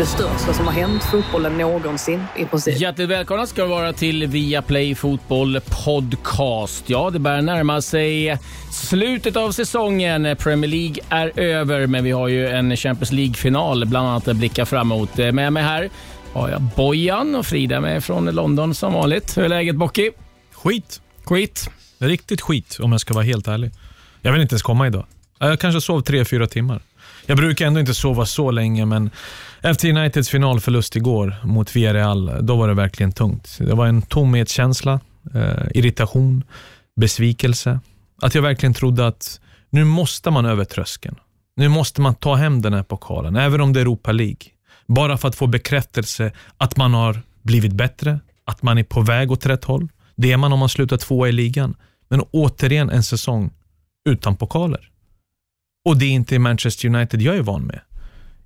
Det största som har hänt fotbollen någonsin i princip. Hjärtligt välkomna ska vara till Viaplay Fotboll Podcast. Ja, det börjar närma sig slutet av säsongen. Premier League är över, men vi har ju en Champions League-final bland annat att blicka fram emot. Med mig här har jag Bojan och Frida med från London som vanligt. Hur är läget Bocky? Skit. Skit. Riktigt skit om jag ska vara helt ärlig. Jag vill inte ens komma idag. Jag kanske sov tre, fyra timmar. Jag brukar ändå inte sova så länge, men efter Uniteds finalförlust igår mot Villarreal, då var det verkligen tungt. Det var en tomhetskänsla, eh, irritation, besvikelse. Att jag verkligen trodde att nu måste man över tröskeln. Nu måste man ta hem den här pokalen, även om det är Europa League. Bara för att få bekräftelse att man har blivit bättre, att man är på väg åt rätt håll. Det är man om man slutar tvåa i ligan. Men återigen en säsong utan pokaler. Och det är inte Manchester United jag är van med.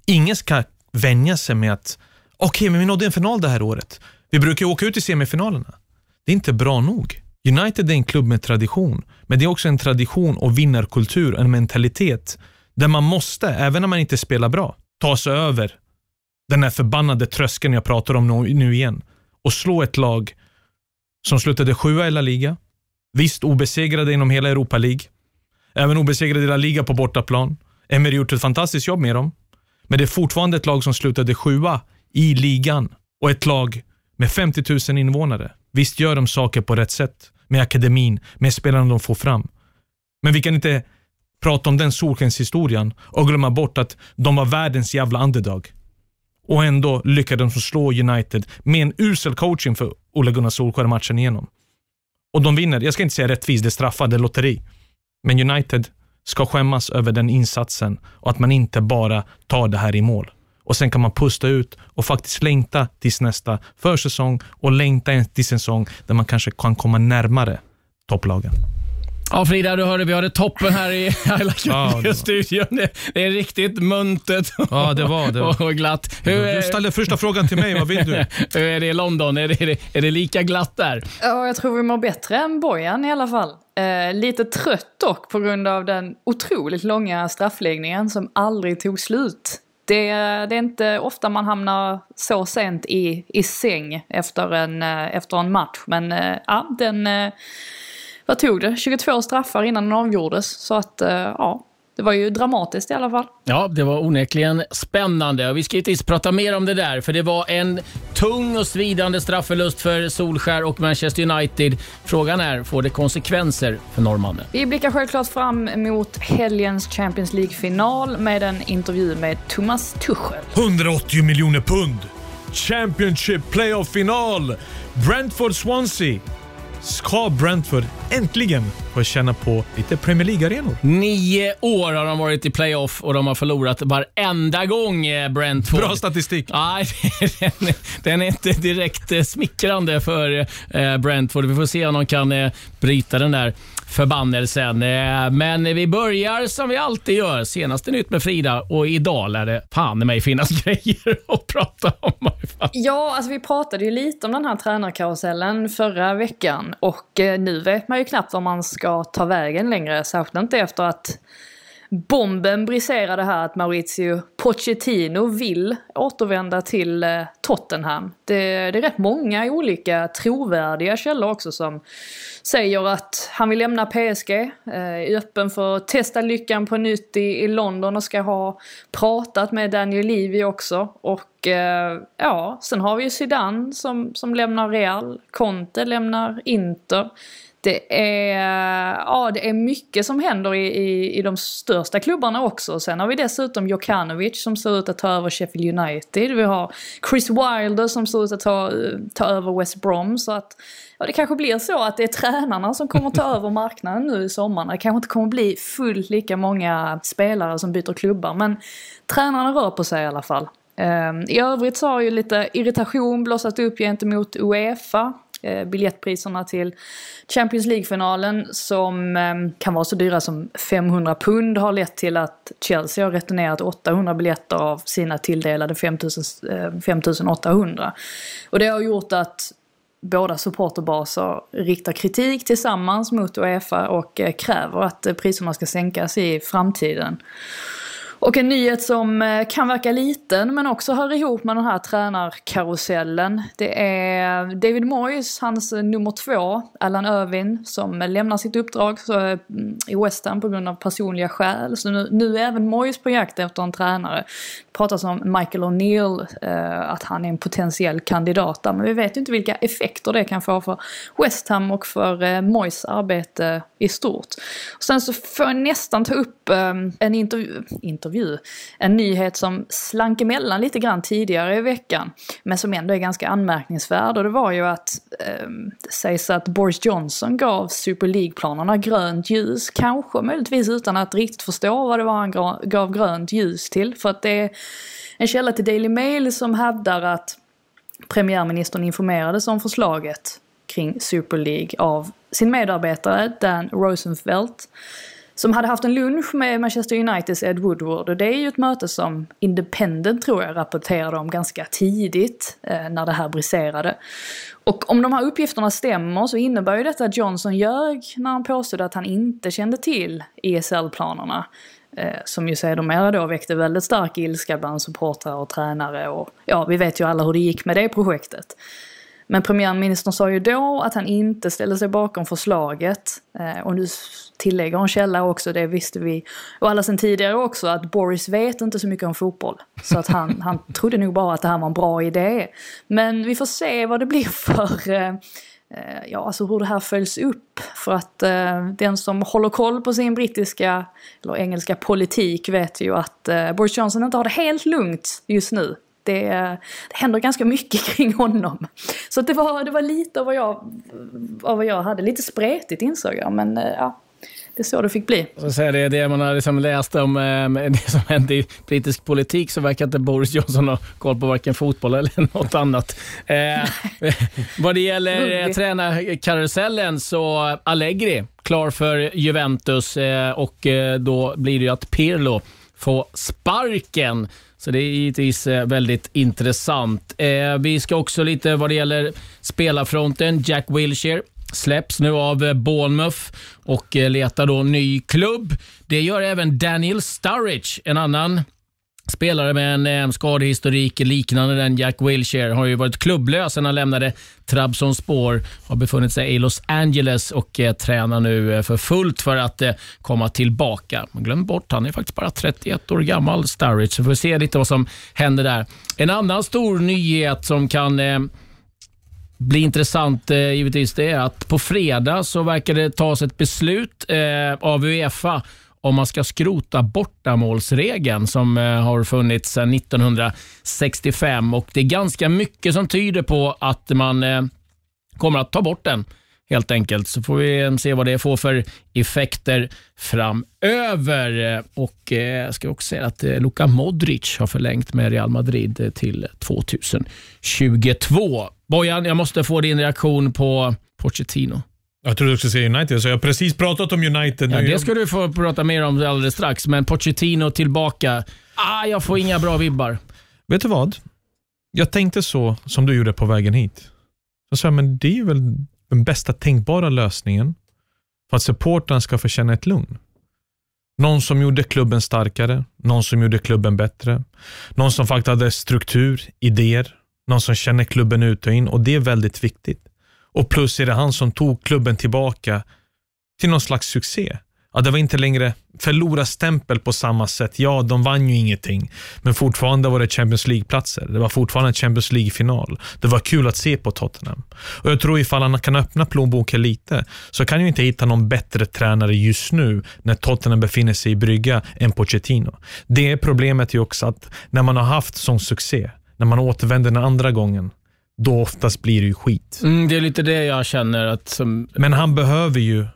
Ingen ska vänja sig med att, okej, okay, men vi nådde en final det här året. Vi brukar åka ut i semifinalerna. Det är inte bra nog. United är en klubb med tradition, men det är också en tradition och vinnarkultur, en mentalitet där man måste, även när man inte spelar bra, ta sig över den här förbannade tröskeln jag pratar om nu igen och slå ett lag som slutade sjua i La Liga, visst obesegrade inom hela Europa League, Även obesegrade i La Liga på bortaplan. Emery gjort ett fantastiskt jobb med dem. Men det är fortfarande ett lag som slutade sjua i ligan och ett lag med 50 000 invånare. Visst gör de saker på rätt sätt med akademin, med spelarna de får fram. Men vi kan inte prata om den solskenshistorien och glömma bort att de var världens jävla underdog. Och ändå lyckades de slå United med en usel coaching för Ole Gunnar Solskjaer matchen igenom. Och de vinner, jag ska inte säga rättvist, det är straffar, det är lotteri. Men United ska skämmas över den insatsen och att man inte bara tar det här i mål. Och sen kan man pusta ut och faktiskt längta tills nästa försäsong och längta tills en säsong där man kanske kan komma närmare topplagen. Ja, Frida, du hörde vi hade toppen här i Highlight-studion. Ja, det är riktigt muntet ja, det var, det var. och glatt. Hur, du ställde första frågan till mig. Vad vill du? Hur är det i London? Är det, är, det, är det lika glatt där? Ja, jag tror vi mår bättre än Bojan i alla fall. Eh, lite trött dock på grund av den otroligt långa straffläggningen som aldrig tog slut. Det, det, är inte ofta man hamnar så sent i, i säng efter en, eh, efter en match. Men eh, ja, den eh, vad tog det? 22 straffar innan den avgjordes. Så att, eh, ja, det var ju dramatiskt i alla fall. Ja, det var onekligen spännande. Vi ska givetvis prata mer om det där, för det var en tung och svidande straffförlust för Solskär och Manchester United. Frågan är, får det konsekvenser för norrmannen? Vi blickar självklart fram mot helgens Champions League-final med en intervju med Thomas Tuchel. 180 miljoner pund! Championship playoff-final! Brentford-Swansea ska Brentford äntligen få känna på lite Premier League-arenor. Nio år har de varit i playoff och de har förlorat varenda gång, eh, Brentford. Bra statistik. Nej, den, den är inte direkt eh, smickrande för eh, Brentford. Vi får se om de kan bryta den där förbannelsen. Eh, men vi börjar som vi alltid gör. Senaste nytt med Frida och idag lär det fan mig finnas grejer att prata om. Ja, alltså vi pratade ju lite om den här tränarkarusellen förra veckan och eh, nu vet man ju knappt var man ska ta vägen längre. Särskilt inte efter att bomben briserade här att Maurizio Pochettino vill återvända till eh, Tottenham. Det, det, är rätt många olika trovärdiga källor också som säger att han vill lämna PSG, eh, är öppen för att testa lyckan på nytt i, i London och ska ha pratat med Daniel Levy också. Och eh, ja, sen har vi ju Zidane som, som lämnar Real, Conte lämnar Inter. Det är, ja, det är mycket som händer i, i, i de största klubbarna också. Sen har vi dessutom Jokanovic som ser ut att ta över Sheffield United. Vi har Chris Wilder som ser ut att ta, ta över West Brom. Så att ja, det kanske blir så att det är tränarna som kommer ta över marknaden nu i sommar. Det kanske inte kommer bli fullt lika många spelare som byter klubbar. Men tränarna rör på sig i alla fall. Ehm, I övrigt så har ju lite irritation blossat upp gentemot Uefa eh, biljettpriserna till Champions League-finalen som eh, kan vara så dyra som 500 pund har lett till att Chelsea har returnerat 800 biljetter av sina tilldelade 5000, eh, 5800. Och det har gjort att båda supporterbaser riktar kritik tillsammans mot Uefa och eh, kräver att eh, priserna ska sänkas i framtiden. Och en nyhet som eh, kan verka liten men också hör ihop med den här tränarkarusellen. Det är David Moyes, hans nummer två, Alan Irvin, som lämnar sitt uppdrag eh, i West Ham på grund av personliga skäl. Så nu, nu är även Moyes på jakt efter en tränare Det pratas om Michael O'Neill, eh, att han är en potentiell kandidat där. Men vi vet ju inte vilka effekter det kan få för West Ham och för eh, Moyes arbete i stort. Och sen så får jag nästan ta upp eh, en intervju, intervju, en nyhet som slank emellan lite grann tidigare i veckan. Men som ändå är ganska anmärkningsvärd och det var ju att eh, det sägs att Boris Johnson gav Super League-planerna grönt ljus. Kanske möjligtvis utan att riktigt förstå vad det var han gav grönt ljus till. För att det är en källa till Daily Mail som hävdar att premiärministern informerades om förslaget kring Super League av sin medarbetare Dan Rosenfeld som hade haft en lunch med Manchester Uniteds Ed Woodward och det är ju ett möte som Independent tror jag rapporterade om ganska tidigt eh, när det här briserade. Och om de här uppgifterna stämmer så innebär ju detta att Johnson ljög när han påstod att han inte kände till ESL-planerna. Eh, som ju sedermera då väckte väldigt stark ilska bland supportrar och tränare och ja, vi vet ju alla hur det gick med det projektet. Men premiärministern sa ju då att han inte ställde sig bakom förslaget. Eh, och nu tillägger en källa också, det visste vi och alla sedan tidigare också, att Boris vet inte så mycket om fotboll. Så att han, han trodde nog bara att det här var en bra idé. Men vi får se vad det blir för eh, Eh, ja, alltså hur det här följs upp. För att eh, den som håller koll på sin brittiska eller engelska politik vet ju att eh, Boris Johnson inte har det helt lugnt just nu. Det, det händer ganska mycket kring honom. Så det var, det var lite av vad, jag, av vad jag hade. Lite spretigt insåg jag, men eh, ja, det är så det fick bli. Så säga det, det man har liksom läst om eh, det som hände i brittisk politik så verkar inte Boris Johnson ha koll på varken fotboll eller något annat. Eh, vad det gäller eh, tränarkarusellen så Allegri klar för Juventus och då blir det ju att Pirlo får sparken. Så det är givetvis eh, väldigt intressant. Eh, vi ska också lite vad det gäller spelarfronten. Jack Wilshere släpps nu av eh, Bournemouth och letar då ny klubb. Det gör även Daniel Sturridge, en annan spelare med en eh, skadehistorik liknande den Jack Wilshere. Har ju varit klubblös sedan han lämnade Trabzonspor. Har befunnit sig i Los Angeles och eh, tränar nu eh, för fullt för att eh, komma tillbaka. Man glömmer bort, han är faktiskt bara 31 år gammal, Sturridge. Så får vi se lite vad som händer där. En annan stor nyhet som kan eh, blir intressant eh, givetvis det är att på fredag så verkar det tas ett beslut eh, av Uefa om man ska skrota bortamålsregeln som eh, har funnits sedan 1965. Och Det är ganska mycket som tyder på att man eh, kommer att ta bort den helt enkelt. Så får vi se vad det får för effekter framöver. Och jag eh, ska också säga att eh, Luka Modric har förlängt med Real Madrid eh, till 2022. Bojan, jag måste få din reaktion på Pochettino. Jag trodde du skulle säga United, så jag har precis pratat om United. Ja, det ska du få prata mer om alldeles strax, men Pochettino tillbaka. Ah, jag får inga bra vibbar. Vet du vad? Jag tänkte så som du gjorde på vägen hit. Jag sa, men det är väl den bästa tänkbara lösningen för att supportrarna ska få känna ett lugn. Någon som gjorde klubben starkare, någon som gjorde klubben bättre, någon som faktiskt hade struktur, idéer, någon som känner klubben ut och in och det är väldigt viktigt. Och plus är det han som tog klubben tillbaka till någon slags succé. Ja, det var inte längre förlora stämpel på samma sätt. Ja, de vann ju ingenting, men fortfarande var det Champions League-platser. Det var fortfarande en Champions League-final. Det var kul att se på Tottenham. Och Jag tror ifall han kan öppna plånboken lite, så kan ju inte hitta någon bättre tränare just nu när Tottenham befinner sig i brygga än Pochettino. Det är problemet ju också att när man har haft sån succé, när man återvänder den andra gången, då oftast blir det ju skit. Mm, det är lite det jag känner. att som... Men han behöver ju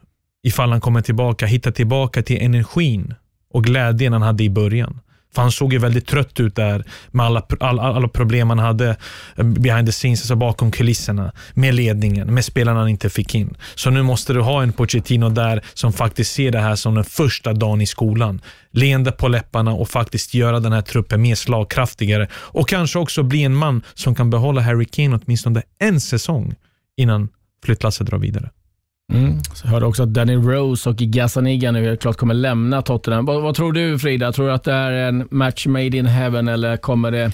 ifall han kommer tillbaka, hitta tillbaka till energin och glädjen han hade i början. För han såg ju väldigt trött ut där med alla, alla, alla problem han hade eh, behind the scenes, alltså bakom kulisserna, med ledningen, med spelarna han inte fick in. Så nu måste du ha en Pochettino där som faktiskt ser det här som den första dagen i skolan. Leende på läpparna och faktiskt göra den här truppen mer slagkraftigare och kanske också bli en man som kan behålla Harry Kane åtminstone en säsong innan flyttlasset drar vidare. Mm. Så jag hörde också att Danny Rose och Gazzaniga nu klart kommer lämna Tottenham. Vad, vad, tror du Frida? Tror du att det är en match made in heaven eller kommer det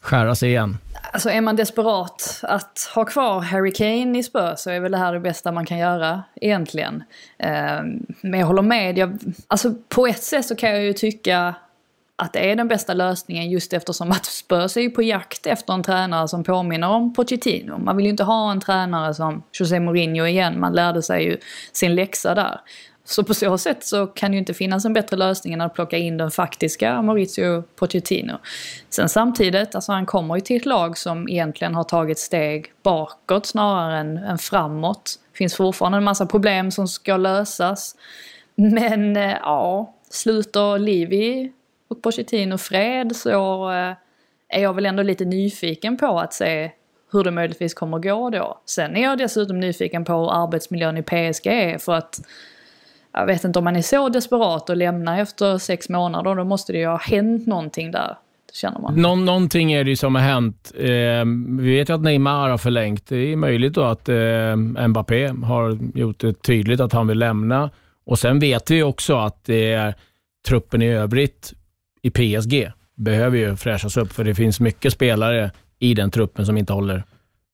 skära sig igen? Alltså är man desperat att ha kvar Harry Kane i Spurs så är väl det här det bästa man kan göra egentligen. Ehm, men jag håller med. Jag, alltså på ett sätt så kan jag ju tycka att det är den bästa lösningen just eftersom att Spurs är ju på jakt efter en tränare som påminner om Pochettino. Man vill ju inte ha en tränare som José Mourinho igen, man lärde sig ju sin läxa där. Så på så sätt så kan det ju inte finnas en bättre lösning än att plocka in den faktiska Maurizio Pochettino. Sen samtidigt, alltså han kommer ju till ett lag som egentligen har tagit steg bakåt snarare än, än framåt. Det finns fortfarande en massa problem som ska lösas. Men eh, ja, sluter Livi och Pochettino fred så eh, är jag väl ändå lite nyfiken på att se hur det möjligtvis kommer att gå då. Sen är jag dessutom nyfiken på hur arbetsmiljön i PSG är för att jag vet inte om man är så desperat att lämna efter sex månader, då måste det ju ha hänt någonting där. Känner man. Nå någonting är det ju som har hänt. Eh, vi vet ju att Neymar har förlängt. Det är möjligt då att eh, Mbappé har gjort det tydligt att han vill lämna. Och Sen vet vi också att det är truppen i övrigt i PSG behöver ju fräschas upp, för det finns mycket spelare i den truppen som inte håller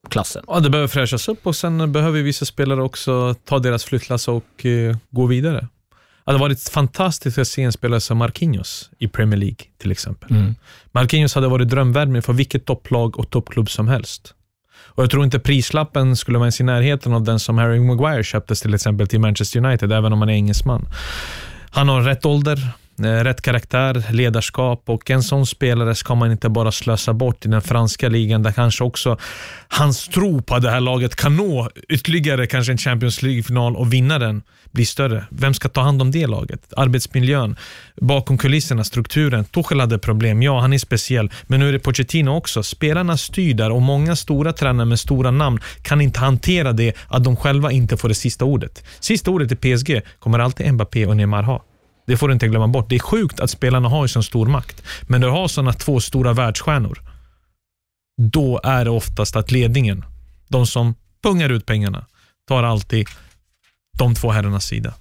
klassen. Ja, det behöver fräschas upp och sen behöver vissa spelare också ta deras flyttlass och uh, gå vidare. Det hade varit fantastiskt att se en spelare som Marquinhos i Premier League till exempel. Mm. Marquinhos hade varit drömvärvning för vilket topplag och toppklubb som helst. Och Jag tror inte prislappen skulle vara ens i närheten av den som Harry Maguire köptes till exempel till Manchester United, även om han är engelsman. Han har rätt ålder, Eh, Eh, rätt karaktär, ledarskap och en sån spelare ska man inte bara slösa bort i den franska ligan där kanske också hans tro på det här laget kan nå ytterligare kanske en Champions League-final och vinna den blir större. Vem ska ta hand om det laget? Arbetsmiljön, bakom kulisserna, strukturen. Tuchel hade problem, ja han är speciell, men nu är det Pochettino också. Spelarna styr där och många stora tränare med stora namn kan inte hantera det att de själva inte får det sista ordet. Sista ordet i PSG kommer alltid Mbappé och Neymar ha. Det får du inte glömma bort. Det är sjukt att spelarna har så stor makt. Men när du har sådana två stora världsstjärnor, då är det oftast att ledningen, de som pungar ut pengarna, tar alltid de två herrarnas sida.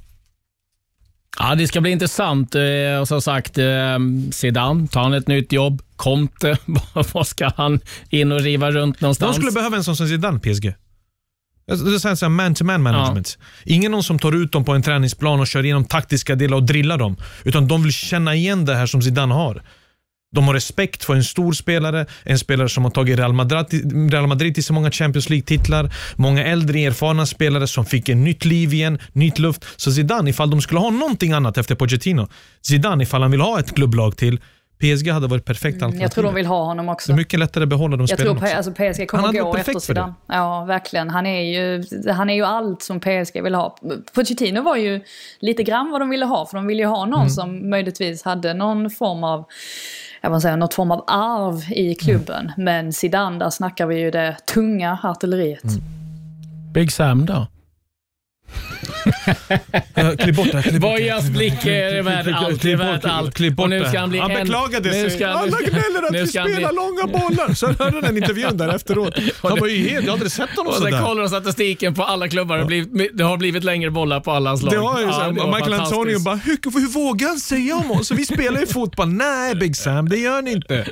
Ja, det ska bli intressant. Eh, och som sagt, eh, Zidane, tar han ett nytt jobb? Conte, vad ska han in och riva runt någonstans? De skulle behöva en sån som Zidane, PSG. Alltså, det är så man-to-man management. Ja. Ingen någon som tar ut dem på en träningsplan och kör igenom taktiska delar och drillar dem. Utan de vill känna igen det här som Zidane har. De har respekt för en stor spelare, en spelare som har tagit Real Madrid, Real Madrid till så många Champions League-titlar. Många äldre erfarna spelare som fick en nytt liv igen, nytt luft. Så Zidane, ifall de skulle ha någonting annat efter Pochettino. Zidane, ifall han vill ha ett klubblag till, PSG hade varit perfekt alternativ. Mm, jag tror de vill ha honom också. Det är mycket lättare att behålla de jag spelarna tror alltså PSG kommer gå efter Zidane. Ja, verkligen. Han är, ju, han är ju allt som PSG vill ha. Pochettino var ju lite grann vad de ville ha, för de ville ju ha någon mm. som möjligtvis hade någon form av jag vill säga, något form av arv i klubben. Mm. Men Zidane, där snackar vi ju det tunga artilleriet. Mm. Big Sam då? klipp bort det. Klipp Bojas blick är värd allt. Det är värt allt. Klipp bort nu ska han, bli han beklagade sig. Ska, Alla gnäller att vi spelar bli... långa bollar. Så hörde den intervjun där efteråt. Han var ju helt, jag hade aldrig sett honom sådär. Och sen kollar de statistiken på alla klubbar. Det har blivit längre bollar på alla slag. Det har ju ja, Michael Antonio bara, hur, hur vågar han säga om oss? Vi spelar ju fotboll. Nej Big Sam, det gör ni inte.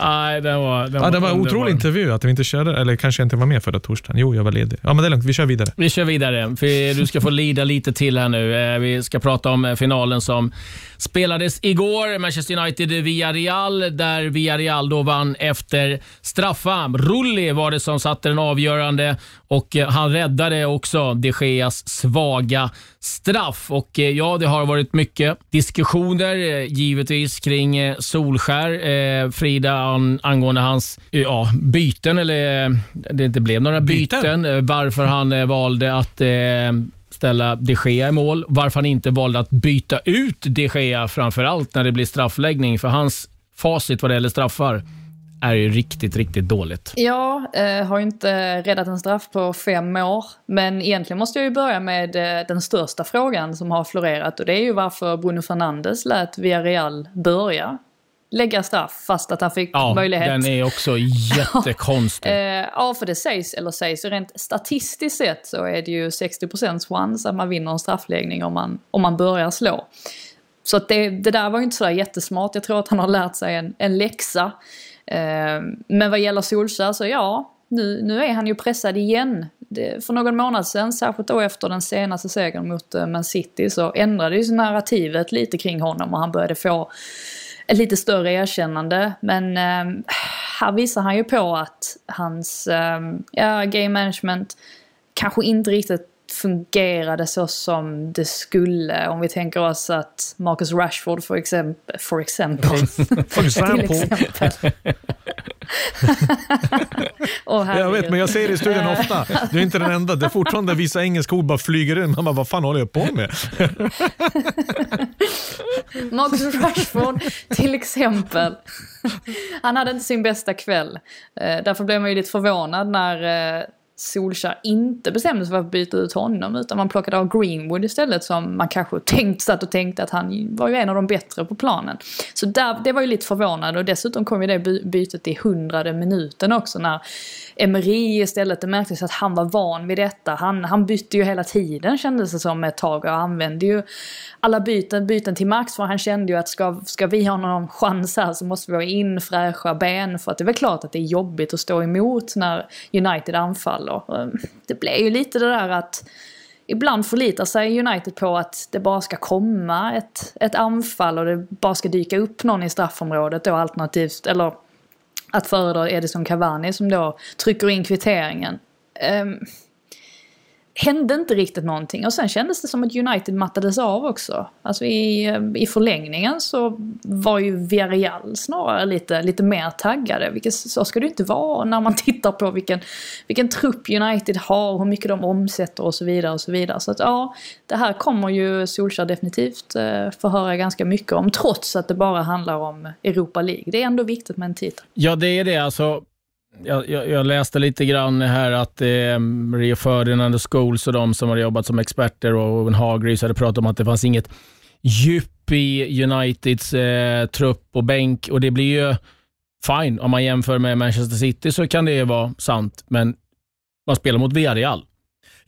Nej, det var, var, ja, det var en otrolig intervju att vi inte körde, eller kanske inte var med förra torsdagen. Jo, jag var ledig. Ja, men det är lugnt. Vi kör vidare. Vi kör vidare. För du ska få lida lite till här nu. Eh, vi ska prata om eh, finalen som spelades igår. Manchester United via Real, där Villarreal då vann efter straffar. Rulli var det som satte den avgörande och eh, han räddade också de Geas svaga straff. Och ja, det har varit mycket diskussioner givetvis kring Solskär. Frida, angående hans ja, byten, eller det inte blev några byten. byten varför han valde att ställa de Gea i mål. Varför han inte valde att byta ut de Gea framför allt när det blir straffläggning. För hans facit vad det gäller straffar är ju riktigt, riktigt dåligt. Ja, eh, har ju inte räddat en straff på fem år. Men egentligen måste jag ju börja med eh, den största frågan som har florerat och det är ju varför Bruno Fernandes lät Villarreal börja lägga straff fast att han fick Ja, möjlighet. den är också jättekonstig. Eh, ja, för det sägs, eller sägs rent statistiskt sett så är det ju 60% chans att man vinner en straffläggning om man, om man börjar slå. Så att det, det där var ju inte sådär jättesmart. Jag tror att han har lärt sig en, en läxa. Eh, men vad gäller Solskjaer så ja, nu, nu är han ju pressad igen. Det, för någon månad sedan, särskilt då efter den senaste segern mot eh, Man City, så ändrades narrativet lite kring honom och han började få ett lite större erkännande. Men eh, här visar han ju på att hans eh, ja, game management kanske inte riktigt fungerade så som det skulle. Om vi tänker oss att Marcus Rashford för exempel, for exempel, till exempel. Åh, Jag vet, men jag säger det i studion ofta. Du är inte den enda. Det är fortfarande vissa engelska ord bara flyger in. Man bara, vad fan håller jag på med? Marcus Rashford till exempel. Han hade inte sin bästa kväll. Eh, därför blev man ju lite förvånad när eh, Solskjaer inte bestämde sig för att byta ut honom utan man plockade av Greenwood istället som man kanske tänkt, satt och tänkte att han var ju en av de bättre på planen. Så där, det var ju lite förvånande och dessutom kom ju det bytet i hundrade minuten också när Emery istället, det märktes att han var van vid detta. Han, han bytte ju hela tiden kändes det som ett tag och använde ju alla byten, byten till max för han kände ju att ska, ska vi ha någon chans här så måste vi ha in fräscha ben för att det är väl klart att det är jobbigt att stå emot när United anfaller. Ehm, det blev ju lite det där att Ibland förlitar sig United på att det bara ska komma ett, ett anfall och det bara ska dyka upp någon i straffområdet då alternativt, eller att föredra Edison Cavani som då trycker in kvitteringen. Um, hände inte riktigt någonting och sen kändes det som att United mattades av också. Alltså i, eh, i förlängningen så var ju Villarreal snarare lite, lite mer taggade. Vilket så ska det ju inte vara när man tittar på vilken, vilken trupp United har, hur mycket de omsätter och så vidare. och Så vidare. Så att ja, det här kommer ju Solskjaer definitivt eh, få höra ganska mycket om trots att det bara handlar om Europa League. Det är ändå viktigt med en titel. Ja, det är det. Alltså, jag, jag, jag läste lite grann här att eh, Rio Ferdinand och Schools och de som har jobbat som experter och Owen Hargreaves hade pratat om att det fanns inget djup i Uniteds eh, trupp och bänk och det blir ju fine om man jämför med Manchester City så kan det ju vara sant, men man spelar mot Villarreal.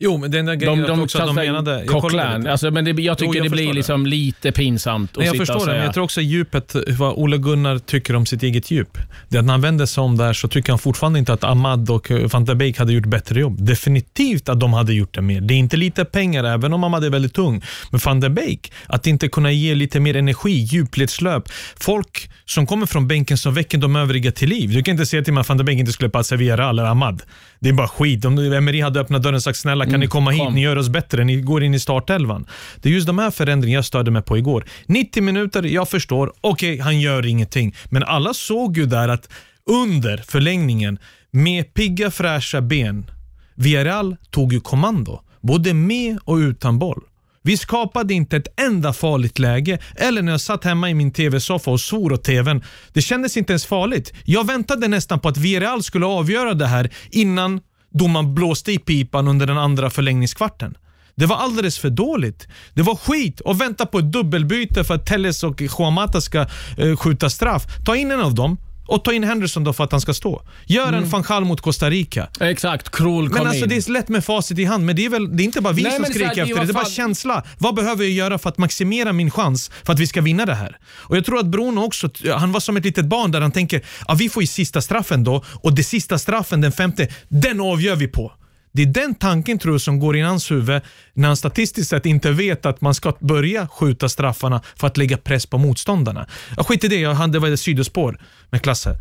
Jo, men den där grejen De, de, också att de menade... Coquelin. Alltså, men det, jag tycker jag det blir liksom lite pinsamt att Nej, jag förstår det, säga. men jag tror också djupet, vad Ole Gunnar tycker om sitt eget djup. Det att när han vänder sig om där så tycker han fortfarande inte att Ahmad och eh, van der Beek hade gjort bättre jobb. Definitivt att de hade gjort det mer. Det är inte lite pengar, även om Ahmad är väldigt tung. Men van der Beek, att inte kunna ge lite mer energi, djupledslöp. Folk som kommer från bänken som väcker de övriga till liv. Du kan inte säga till mig att van der Beek inte skulle passa Villarreal eller Ahmad. Det är bara skit. Om Emery hade öppnat dörren och sagt snälla kan ni komma hit, kom. ni gör oss bättre, ni går in i startelvan. Det är just de här förändringarna jag störde mig på igår. 90 minuter, jag förstår, okej han gör ingenting. Men alla såg ju där att under förlängningen, med pigga fräscha ben, Villarreal tog ju kommando. Både med och utan boll. Vi skapade inte ett enda farligt läge. Eller när jag satt hemma i min tv-soffa och svor åt tvn. Det kändes inte ens farligt. Jag väntade nästan på att Villarreal skulle avgöra det här innan domaren blåste i pipan under den andra förlängningskvarten. Det var alldeles för dåligt. Det var skit att vänta på ett dubbelbyte för att Telles och Juan ska eh, skjuta straff. Ta in en av dem och ta in Henderson då för att han ska stå. Gör en van Gaal mot Costa Rica. Exakt, Krul kom Men alltså in. det är lätt med facit i hand, men det är väl det är inte bara vi Nej, som skriker efter det. Det är bara känsla. Vad behöver jag göra för att maximera min chans för att vi ska vinna det här? Och Jag tror att Bruno också, han var som ett litet barn där han tänker, ja, vi får ju sista straffen då och det sista straffen, den femte, den avgör vi på. Det är den tanken tror jag som går i hans huvud när han statistiskt sett inte vet att man ska börja skjuta straffarna för att lägga press på motståndarna. Ja, skit i det, jag hade det sidospår med Klasse.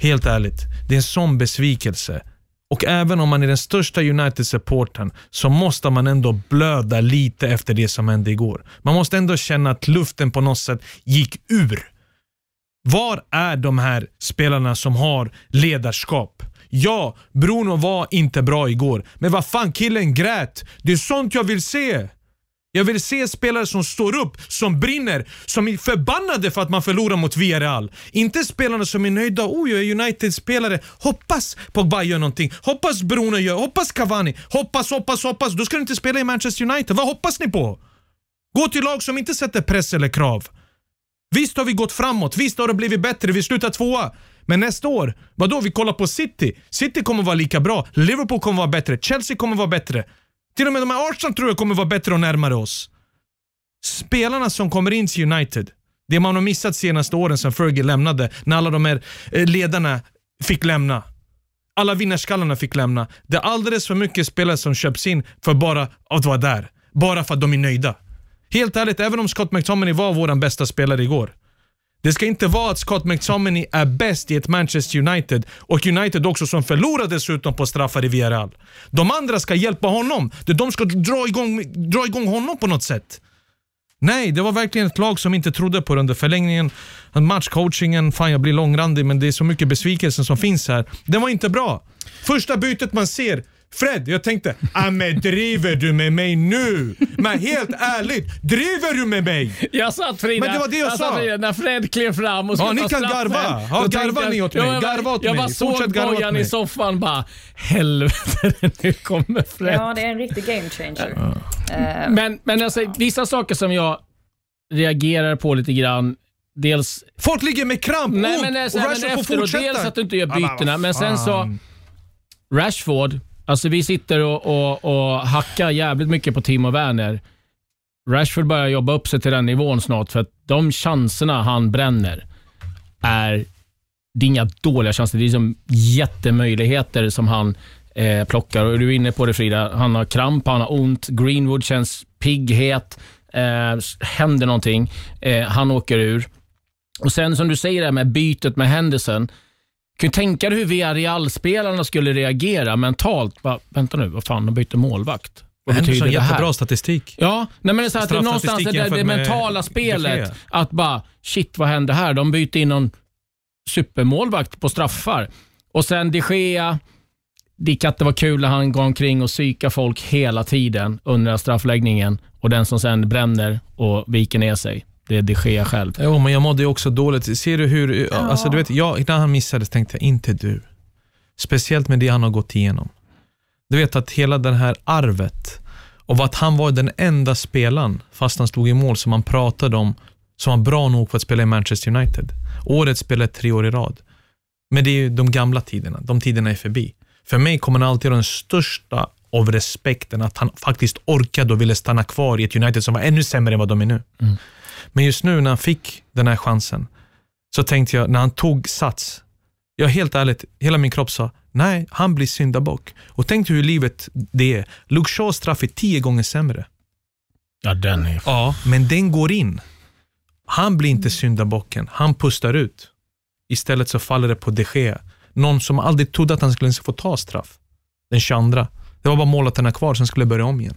Helt ärligt, det är en sån besvikelse. Och även om man är den största United-supporten så måste man ändå blöda lite efter det som hände igår. Man måste ändå känna att luften på något sätt gick ur. Var är de här spelarna som har ledarskap? Ja, Bruno var inte bra igår, men vad fan killen grät. Det är sånt jag vill se. Jag vill se spelare som står upp, som brinner, som är förbannade för att man förlorar mot Villarreal. Inte spelarna som är nöjda. Oh, jag är United-spelare. Hoppas Pogba gör någonting. Hoppas Bruno gör. Hoppas Cavani. Hoppas, hoppas, hoppas. Då ska du inte spela i Manchester United. Vad hoppas ni på? Gå till lag som inte sätter press eller krav. Visst har vi gått framåt, visst har det blivit bättre, vi slutar tvåa. Men nästa år, vadå? Vi kollar på City. City kommer vara lika bra, Liverpool kommer vara bättre, Chelsea kommer vara bättre. Till och med de här Arsenal tror jag kommer vara bättre och närmare oss. Spelarna som kommer in till United, det man har missat senaste åren sedan Fergie lämnade, när alla de här eh, ledarna fick lämna. Alla vinnarskallarna fick lämna. Det är alldeles för mycket spelare som köps in för bara att vara där. Bara för att de är nöjda. Helt ärligt, även om Scott McTominay var vår bästa spelare igår. Det ska inte vara att Scott McTominay är bäst i ett Manchester United och United också som förlorar dessutom på straffar i Villarreal. De andra ska hjälpa honom. De ska dra igång, dra igång honom på något sätt. Nej, det var verkligen ett lag som inte trodde på det under förlängningen. Matchcoachingen, fan jag blir långrandig men det är så mycket besvikelse som finns här. Det var inte bra. Första bytet man ser, Fred, jag tänkte, ah, men driver du med mig nu? Men helt ärligt, driver du med mig? Jag satt Frida, Men det var det jag sa. Frida, när Fred klev fram och skulle Ja, ni kan garva. Ja, garva ni jag- åt mig. Ja, jag- Garva åt Jag mig. bara såg Bojan i soffan bara, helvete nu kommer Fred. Ja, det är en riktig game changer. Eh, Men, men alltså, vissa saker som jag reagerar på lite grann, dels Folk ligger med kramp, Nej, ont men, så och Rashford men får efter och fortsätta. dels att du inte gör Ja, bytena, men sen så. Rashford, alltså vi sitter och, och, och hackar jävligt mycket på Timo Werner. Rashford börjar jobba upp sig till den nivån snart för att de chanserna han bränner är, det är inga dåliga chanser. Det är som jättemöjligheter som han eh, plockar. Och du är inne på det Frida, han har kramp, han har ont. Greenwood känns pigg, het. Eh, händer någonting. Eh, han åker ur. Och sen som du säger det här med bytet med Henderson. Kan du tänka dig hur Villarreal-spelarna skulle reagera mentalt? Bara, vänta nu, vad fan, de byter målvakt. Vad betyder det här? jättebra statistik. Ja, nej men det är så att det är någonstans det, det mentala De spelet. Gea. Att bara, shit vad hände här? De byter in någon supermålvakt på straffar. Och sen de Gea, det kan inte vara kul när han går omkring och psykar folk hela tiden under straffläggningen och den som sen bränner och viker ner sig. Det är de Gea själv. Jo, men jag mådde ju också dåligt. Ser du hur... Alltså, du vet, jag, när han missade tänkte jag, inte du. Speciellt med det han har gått igenom. Du vet att hela det här arvet och att han var den enda spelaren, fast han stod i mål, som man pratade om, som var bra nog för att spela i Manchester United. Året spelade tre år i rad. Men det är ju de gamla tiderna. De tiderna är förbi. För mig kommer han alltid ha den största av respekten att han faktiskt orkade och ville stanna kvar i ett United som var ännu sämre än vad de är nu. Men just nu när han fick den här chansen, så tänkte jag, när han tog sats, jag helt ärligt, hela min kropp sa, nej, han blir syndabock. Och tänk hur livet det är. Luke Shaws straff är tio gånger sämre. Ja, den är... Ja, men den går in. Han blir inte syndabocken, han pustar ut. Istället så faller det på de Gea. Någon som aldrig trodde att han skulle ens få ta straff. Den 22. Det var bara målvakterna kvar, sen skulle jag börja om igen.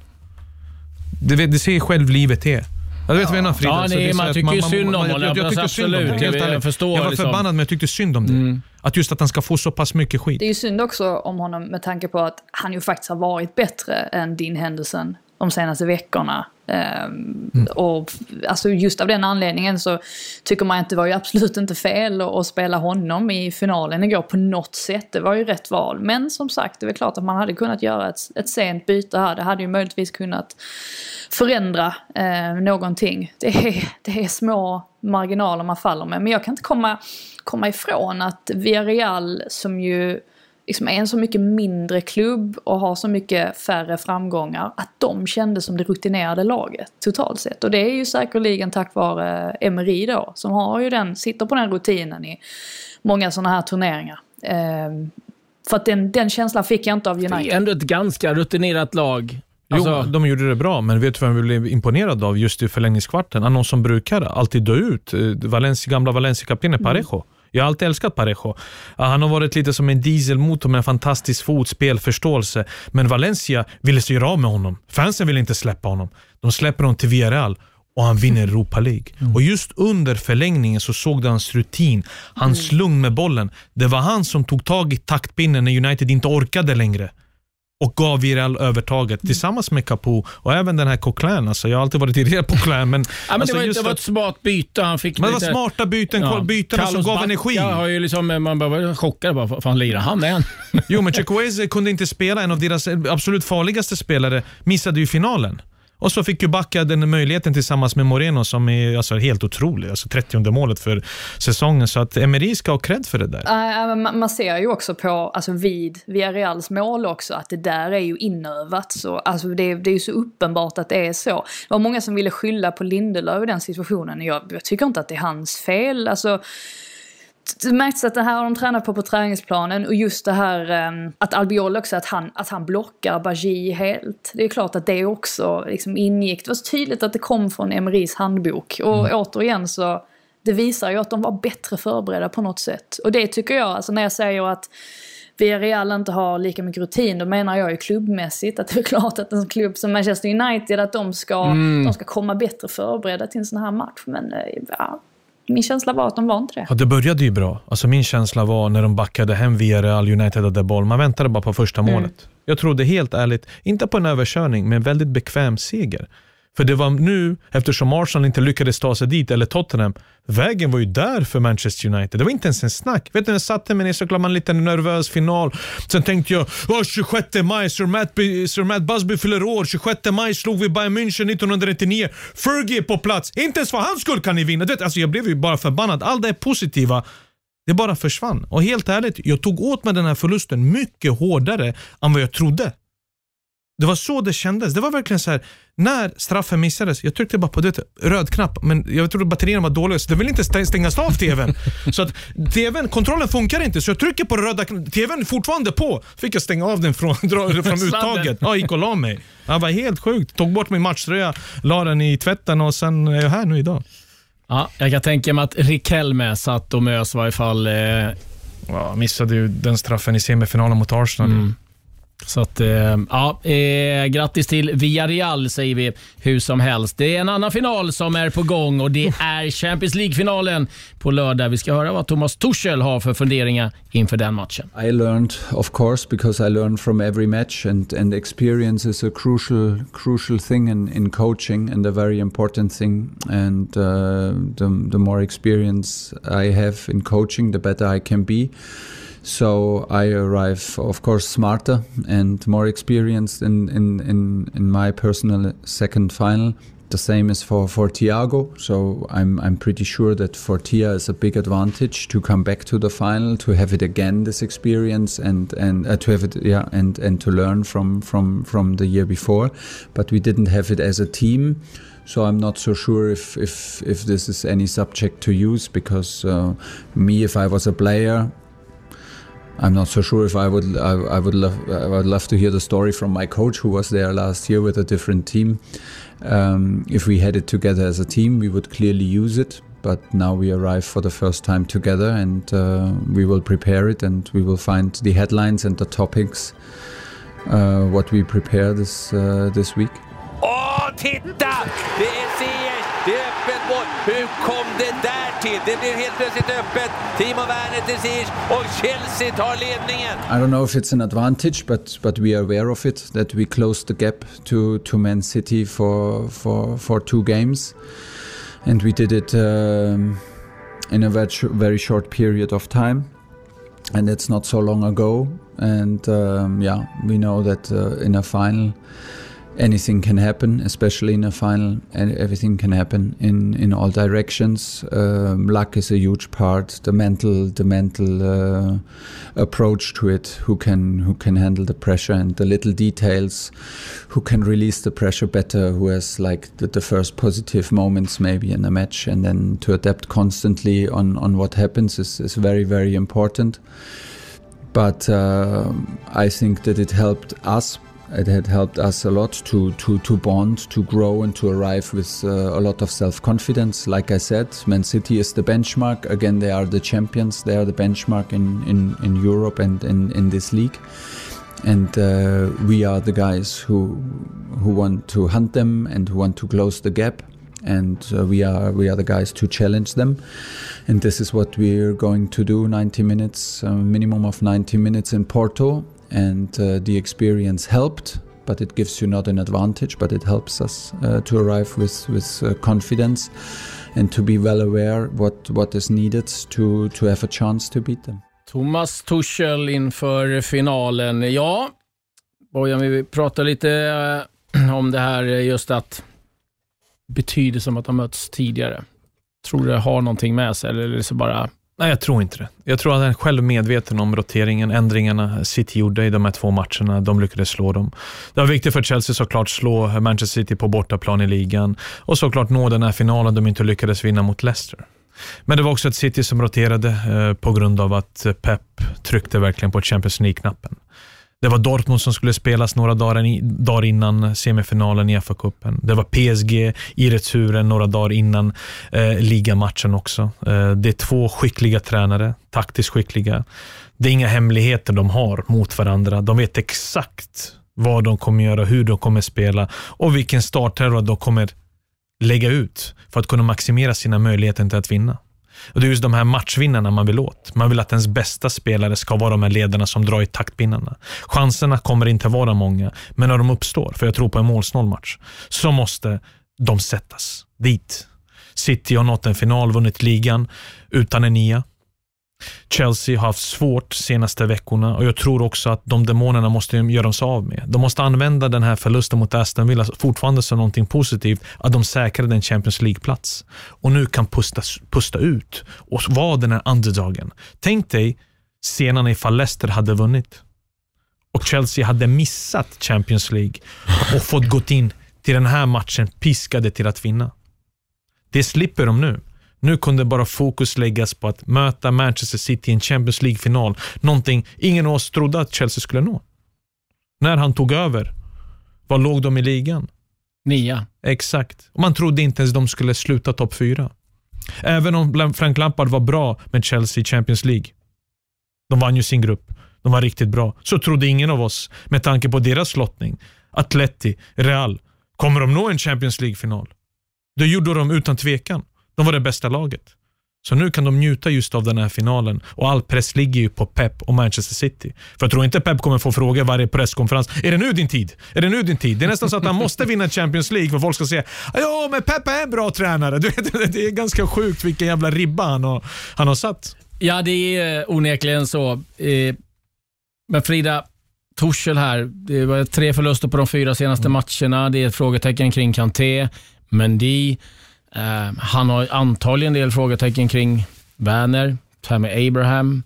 Du, vet, du ser själv livet är. Jag vet vad jag menar Frida. Ja, nej, man tycker ju synd om jag- honom. Jag, jag, Alltså, tycker synd om det, absolut. helt Jag förstår Jag var liksom. förbannad men jag tyckte synd om det. Mm. Att just att han ska få så pass mycket skit. Det är ju synd också om honom med tanke på att han ju faktiskt har varit bättre än din Henderson de senaste veckorna. Ehm, Och alltså just av den anledningen så tycker man att det var ju absolut inte fel att, att spela honom i finalen igår på något sätt. Det var ju rätt val. Men som sagt, det är väl klart att man hade kunnat göra ett, ett sent byte här. Det hade ju möjligtvis kunnat förändra eh, någonting. Det är, det är små marginaler man faller med. Men jag kan inte komma, komma ifrån att Villarreal som ju liksom är en så mycket mindre klubb och har så mycket färre framgångar, att de kändes som det rutinerade laget totalt sett. Och det är ju säkerligen tack vare Emery då, som har ju den, sitter på den rutinen i många sådana här turneringar. Ehm, för att den, den känslan fick jag inte av Det United. är ändå ett ganska rutinerat lag. Alltså, jo, de gjorde det bra, men vet du vem vi blev imponerad av just i förlängningskvarten? Någon som brukar alltid dö ut. Eh, Valencia, gamla Valencia-kaptenen Parejo. Jag har alltid älskat Parejo. Ah, Han har varit lite som en dieselmotor med en fantastisk fot, spelförståelse. Men Valencia ville sig göra av med honom. Fansen ville inte släppa honom. De släpper honom till Villarreal. och han vinner Europa League. Mm. Och just under förlängningen så såg du hans rutin, hans Mm. lugn med bollen. Det var han som tog tag i taktpinnen när United inte orkade längre och gav Villarreal övertaget Mm. tillsammans med Capo och även den här Coquelin. Alltså, jag har alltid varit irriterad på Coquelin, men, Ja, men alltså, det, var, det var ett smart byte. Han fick men det var lite- smarta byten, Ja. byten som gav Bacca energi. Har ju liksom, man var chockad. Bara, "Vad fan lirar han än? Jo, men Chukwueze kunde inte spela. En av deras absolut farligaste spelare missade ju finalen. Och så fick ju Backa den möjligheten tillsammans med Moreno som är alltså, helt otrolig. Alltså 30 målet för säsongen. Så att Emery ska ha cred för det där. Man- ser ju också på, alltså vid Villareals mål också, att det där är ju inövat. Så, alltså det, det är ju så uppenbart att det är så. Det var många som ville skylla på Lindelöf i den situationen. Jag, jag tycker inte att det är hans fel. Alltså, det märks att det här har de tränat på på träningsplanen och just det här eh, att Albiol också, att han, att han blockar Bajie helt. Det är klart att det också liksom ingick. Det var så tydligt att det kom från Emerys handbok. Och återigen så, det visar ju att de var bättre förberedda på något sätt. Och det tycker jag, alltså när jag säger att Villarreal inte har lika mycket rutin, då menar jag ju klubbmässigt att det är klart att en klubb som Manchester United, att de ska, de ska komma bättre förberedda till en sån här match. Men eh, ja, min känsla var att de var inte det. Ja, det började ju bra. Alltså min känsla var när de backade hem via Real United hade boll. Man väntade bara på första målet. Jag trodde helt ärligt, inte på en överkörning, men en väldigt bekväm seger. För det var nu, eftersom Arsenal inte lyckades ta sig dit, eller Tottenham, vägen var ju där för Manchester United. Det var inte ens en snack. Vet du, när jag satte mig ner så klart man lite nervös final. Sen tänkte jag, oh, 26 maj, Sir Matt, Sir Matt Busby fyller år. 26 maj slog vi Bayern München 1999. Fergie är på plats. Inte ens för hans skull kan ni vinna. Du vet, alltså jag blev ju bara förbannad. Allt det positiva det bara försvann. Och helt ärligt, jag tog åt mig den här förlusten mycket hårdare än vad jag trodde. Det var så det kändes. Det var verkligen så här, när straffen missades, jag tryckte bara på det, röd knapp, men jag trodde batterierna var dåliga så det ville inte stä- stängas av tvn. så att tvn, kontrollen funkar inte, så jag trycker på röda kn- tvn är fortfarande på. Fick jag stänga av den från, från uttaget. Ja, gick och la mig. Det var helt sjukt. Tog bort min matchtröja, la den i tvätten och sen är jag här nu idag. Ja, jag kan tänka mig att Riquelme satt och mös i varje fall. Eh, Ja, missade ju den straffen i semifinalen mot Arsenal så att, eh, ja, eh, grattis till Villarreal säger vi hur som helst. Det är en annan final som är på gång och det är Champions League-finalen på lördag. Vi ska höra vad Thomas Tuchel har för funderingar inför den matchen. I learned, of course, because I learned from every match, and, and experience is a crucial crucial thing in, in coaching and a very important thing. And uh, the the more experience I have in coaching, the better I can be. So I arrive, of course, smarter and more experienced in in in, in my personal second final. The same is for, for Thiago. So I'm I'm pretty sure that for Tia is a big advantage to come back to the final, to have it again this experience and and uh, to have it yeah and and to learn from from from the year before. But we didn't have it as a team. So I'm not so sure if if if this is any subject to use because uh, me if I was a player I'm not so sure if I would I, I would love I would love to hear the story from my coach who was there last year with a different team. Um, if we had it together as a team, we would clearly use it. But now we arrive for the first time together, and uh, we will prepare it, and we will find the headlines and the topics. Uh, what we prepare this uh, this week. Åh, titta! Det är Ziyech, det är öppet mål. Hur kom det där till? Det blev helt plötsligt öppet. Timo Werner till och Chelsea tar ledningen. I don't know if it's an advantage, but but we are aware of it that we closed the gap to to Man City for for for two games, and we did it um, in a very, very short period of time, and it's not so long ago. And um, yeah, we know that uh, in a final. Anything can happen, especially in a final, everything can happen in, in all directions. Um, luck is a huge part. The mental, the mental uh, approach to it. Who can who can handle the pressure and the little details. Who can release the pressure better? Who has like the, the first positive moments maybe in a match, and then to adapt constantly on on what happens is is very very important. But uh, I think that it helped us it had helped us a lot to to to bond, to grow, and to arrive with uh, a lot of self confidence. Like I said, Man City is the benchmark. Again, they are the champions. They are the benchmark in in, in Europe and in, in this league. And uh, we are the guys who who want to hunt them and who want to close the gap. and uh, we are we are the guys to challenge them. And this is what we're going to do: 90 minutes, uh, minimum of 90 minutes in Porto, and uh, the experience helped. But it gives you not an advantage, but it helps us uh, to arrive with with uh, confidence and to be well aware what what is needed to to have a chance to beat them. Thomas Tuchel inför finalen. Ja, Bojan, vi pratar lite eh, om det här eh, just att betyder som att de mötts tidigare. Tror du det har någonting med sig eller är det så bara Nej, jag tror inte det. Jag tror att han är själv medveten om roteringen, ändringarna City gjorde i de här två matcherna. De lyckades slå dem. Det var viktigt för Chelsea såklart slå Manchester City på bortaplan i ligan och såklart nå den här finalen de inte lyckades vinna mot Leicester. Men det var också ett City som roterade eh, på grund av att Pep tryckte verkligen på Champions League-knappen. Det var Dortmund som skulle spelas några dagar innan semifinalen i FA-cupen. Det var PSG i returen några dagar innan eh, ligamatchen också. Eh, det är två skickliga tränare, taktiskt skickliga. Det är inga hemligheter de har mot varandra. De vet exakt vad de kommer göra, hur de kommer spela och vilken startelva de kommer lägga ut för att kunna maximera sina möjligheter till att vinna. Och Det är just de här matchvinnarna man vill åt. Man vill att ens bästa spelare ska vara de här ledarna som drar i taktpinnarna. Chanserna kommer inte vara många, men när de uppstår, för jag tror på en målsnål match, så måste de sättas dit. City har nått en final, vunnit ligan utan en nia. Chelsea har haft svårt senaste veckorna och jag tror också att de demonerna måste göras av med. De måste använda den här förlusten mot Aston Villa fortfarande som någonting positivt, att de säkrade en Champions League-plats. Och nu kan pusta, pusta ut och vara den här underdogen. Tänk dig senare ifall Leicester hade vunnit och Chelsea hade missat Champions League och fått gått in till den här matchen piskade till att vinna. Det slipper de nu. Nu kunde bara fokus läggas på att möta Manchester City i en Champions League-final. Någonting ingen av oss trodde att Chelsea skulle nå. När han tog över, var låg de i ligan? nia? Exakt. Och man trodde inte ens de skulle sluta topp fyra. Även om Frank Lampard var bra med Chelsea i Champions League. De vann ju sin grupp. De var riktigt bra. Så trodde ingen av oss, med tanke på deras lottning. Atleti, Real. Kommer de nå en Champions League-final? Det gjorde de utan tvekan. De var det bästa laget. Så nu kan de njuta just av den här finalen och all press ligger ju på Pep och Manchester City. För jag tror inte Pep kommer få frågor varje presskonferens. Är det nu din tid? Är det nu din tid? Det är nästan så att han måste vinna Champions League för folk ska säga ja men Pep är en bra tränare. Du vet, det är ganska sjukt vilken jävla ribba han har, han har satt. Ja, det är onekligen så. Eh, men Frida, Torshäll här. Det var tre förluster på de fyra senaste mm. matcherna. Det är ett frågetecken kring Kanté, Mendy. Uh, han har antagligen en del frågetecken kring Werner, Tammy Abraham,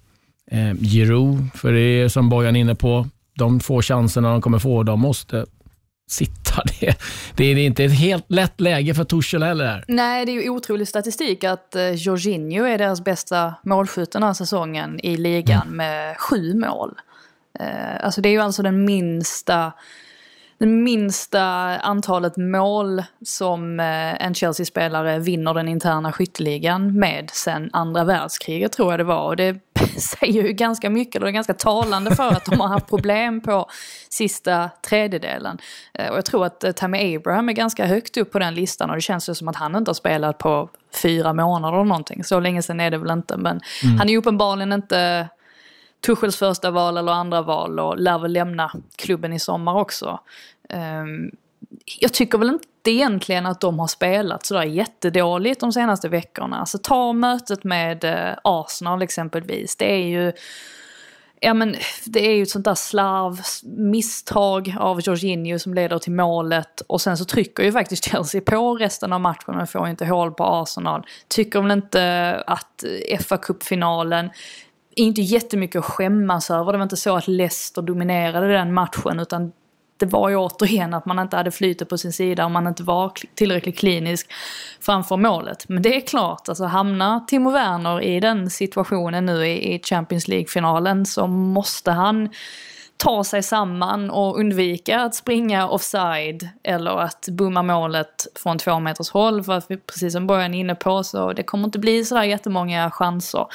uh, Giroud, för det är som Bojan är inne på, de få chanserna de kommer få, de måste sitta. Det, det är inte ett helt lätt läge för Tuchel heller. Här. Nej, det är ju otrolig statistik att uh, Jorginho är deras bästa målskytt den här säsongen i ligan mm. med sju mål. Uh, alltså det är ju alltså den minsta det minsta antalet mål som eh, en Chelsea-spelare vinner den interna skytteligan med sen andra världskriget tror jag det var. Och det säger ju ganska mycket, och det är ganska talande för att de har haft problem på sista tredjedelen. Eh, och jag tror att eh, Tammy Abraham är ganska högt upp på den listan och det känns ju som att han inte har spelat på fyra månader eller någonting. Så länge sedan är det väl inte, men mm. han är ju uppenbarligen inte Tuchels första val eller andra val och lär väl lämna klubben i sommar också. Ehm, jag tycker väl inte egentligen att de har spelat sådär jättedåligt de senaste veckorna. Alltså ta mötet med eh, Arsenal exempelvis. Det är ju Ja men det är ju ett sånt där slarv, misstag av Jorginho som leder till målet och sen så trycker ju faktiskt Chelsea på resten av matchen men får inte hål på Arsenal. Tycker väl inte att eh, fa kuppfinalen inte jättemycket att skämmas över. Det var inte så att Leicester dominerade den matchen utan det var ju återigen att man inte hade flytet på sin sida och man inte var tillräckligt klinisk framför målet. Men det är klart, alltså hamnar Timo Werner i den situationen nu i Champions League-finalen så måste han ta sig samman och undvika att springa offside eller att bomma målet från två meters håll. För att vi, precis som Bojan är inne på så det kommer inte bli sådär jättemånga chanser.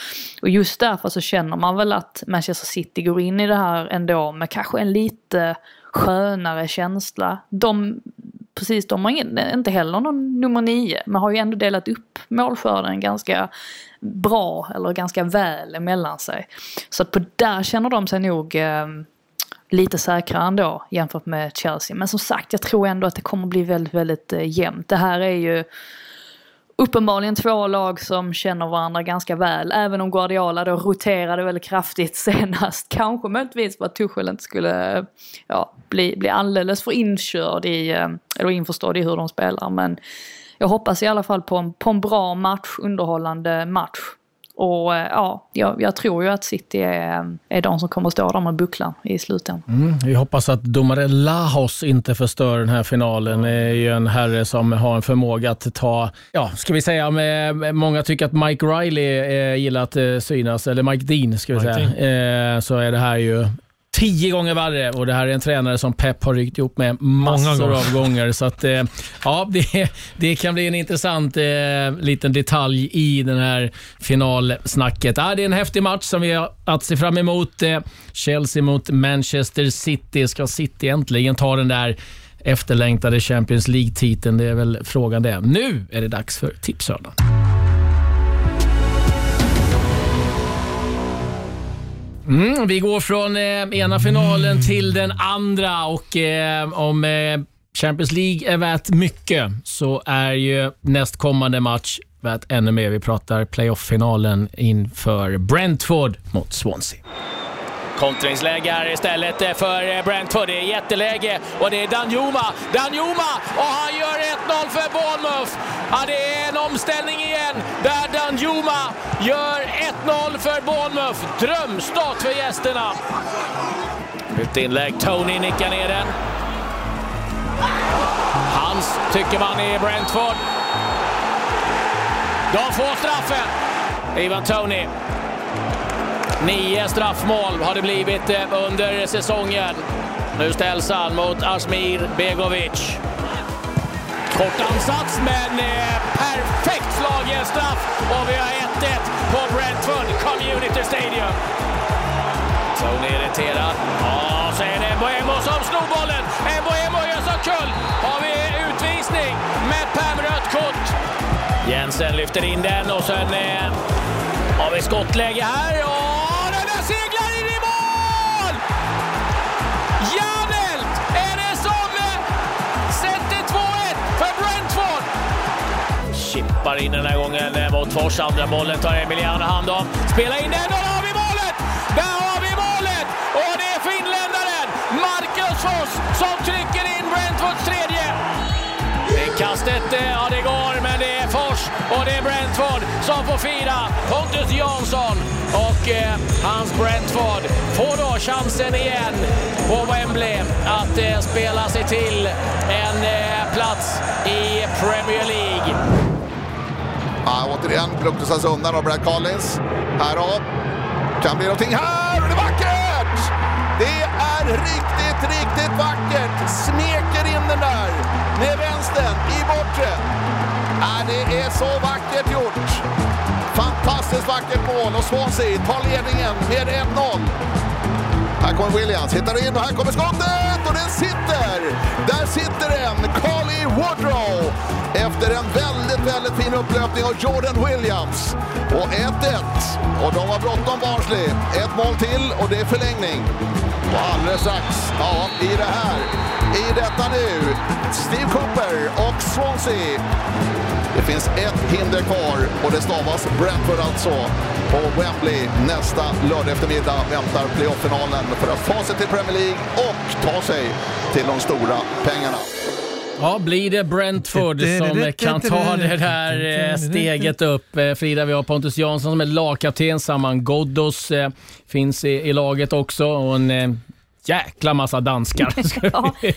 Och just därför så känner man väl att Manchester City går in i det här ändå med kanske en lite skönare känsla. De, precis, de har inte heller någon nummer nio, men har ju ändå delat upp målskörden ganska bra, eller ganska väl emellan sig. Så att på där känner de sig nog eh, lite säkrare ändå jämfört med Chelsea. Men som sagt, jag tror ändå att det kommer bli väldigt, väldigt eh, jämnt. Det här är ju uppenbarligen två lag som känner varandra ganska väl. Även om Guardiola då roterade väldigt kraftigt senast. Kanske möjligtvis för att Tuchel inte skulle eh, ja, bli, bli alldeles för inkörd i, eh, eller införstådd i hur de spelar. Men jag hoppas i alla fall på en, på en bra match, underhållande match. Och eh, ja, jag, jag, tror ju att City är, är de som kommer att stå där med bucklan i slutändan. Mm, vi hoppas att domare Lahos inte förstör den här finalen. Det är ju en herre som har en förmåga att ta, ja, ska vi säga, med, många tycker att Mike Riley eh, gillar att eh, synas, eller Mike Dean ska vi Mike säga, eh, så är det här ju tio gånger värre och det här är en tränare som Pep har ryckt ihop med massor gånger. av gånger. Så att, eh, ja, det, det kan bli en intressant eh, liten detalj i den här finalsnacket. Ja, det är en häftig match som vi har att se fram emot. Eh, Chelsea mot Manchester City. Ska City äntligen ta den där efterlängtade Champions League-titeln? Det är väl frågan det. Nu är det dags för Tipshörnan. Mm, vi går från eh, ena finalen till den andra och eh, om eh, Champions League är värt mycket så är ju nästkommande match värt ännu mer. Vi pratar playoff-finalen inför Brentford mot Swansea. Kontringsläge här istället eh, för eh, Brentford. Det är jätteläge och det är Danjuma. Danjuma och han gör 1-0 för Bournemouth. Ja, det är en omställning igen där Danjuma gör 1-0 för Bournemouth. Drömstart för gästerna. Nytt inlägg. Tony nickar ner den. Hans tycker man är Brentford. De får straffen. Ivan Tony Nio straffmål har det blivit eh, under säsongen. Nu ställs han mot Asmir Begovic. Kort ansats, men eh, perfekt slagen straff. Och vi har 1-1 på Brentford Community Stadium. Tony irriterad. Ja, så är det Mboemo som snor bollen. Mboemo gör så kull. Har vi utvisning med Pam rött kort. Jensen lyfter in den och sen eh, har vi skottläge här. Och Seglar in i mål! Järnelt är det som eh, sätter 2-1 för Brentford. Chippar in den här gången eh, mot Fors. Andra bollen tar Emiliano hand om. Spelar in den. Där har vi målet! Där har vi målet! Och det är finländaren Marcus Fors som trycker in Brentfords tredje. Kastet, eh, ja det går, men det är Fors och det är Brentford som får fira. Pontus Jansson och eh, hans Brentford får då chansen igen på Wembley att eh, spela sig till en eh, plats i Premier League. Ja, återigen Bruktusas undan av Brad Collins. Här då. Kan bli någonting här och det är vackert! Det är riktigt, riktigt vackert. Smeker in den där med vänstern i bortre. Ja, det är så vackert gjort. Fantastiskt vackert mål och Swansea tar ledningen med 1-0. Här kommer Williams, hittar in och här kommer skottet och den sitter! Där sitter den! Carly Woodrow efter en väldigt, väldigt fin upplöpning av Jordan Williams. Och 1-1. Och de har bråttom Barnsley. Ett mål till och det är förlängning. Och alldeles strax, ja, i det här, i detta nu, Steve Cooper och Swansea. Det finns ett hinder kvar och det stavas Brentford alltså. På Wembley nästa lördag eftermiddag väntar playoff-finalen för att ta sig till Premier League och ta sig till de stora pengarna. Ja, blir det Brentford som kan ta det där eh, steget upp? Eh, Frida, vi har Pontus Jansson som är lagkapten. Saman Ghoddos eh, finns i, laget också. Och en jäkla massa danskar, ska vi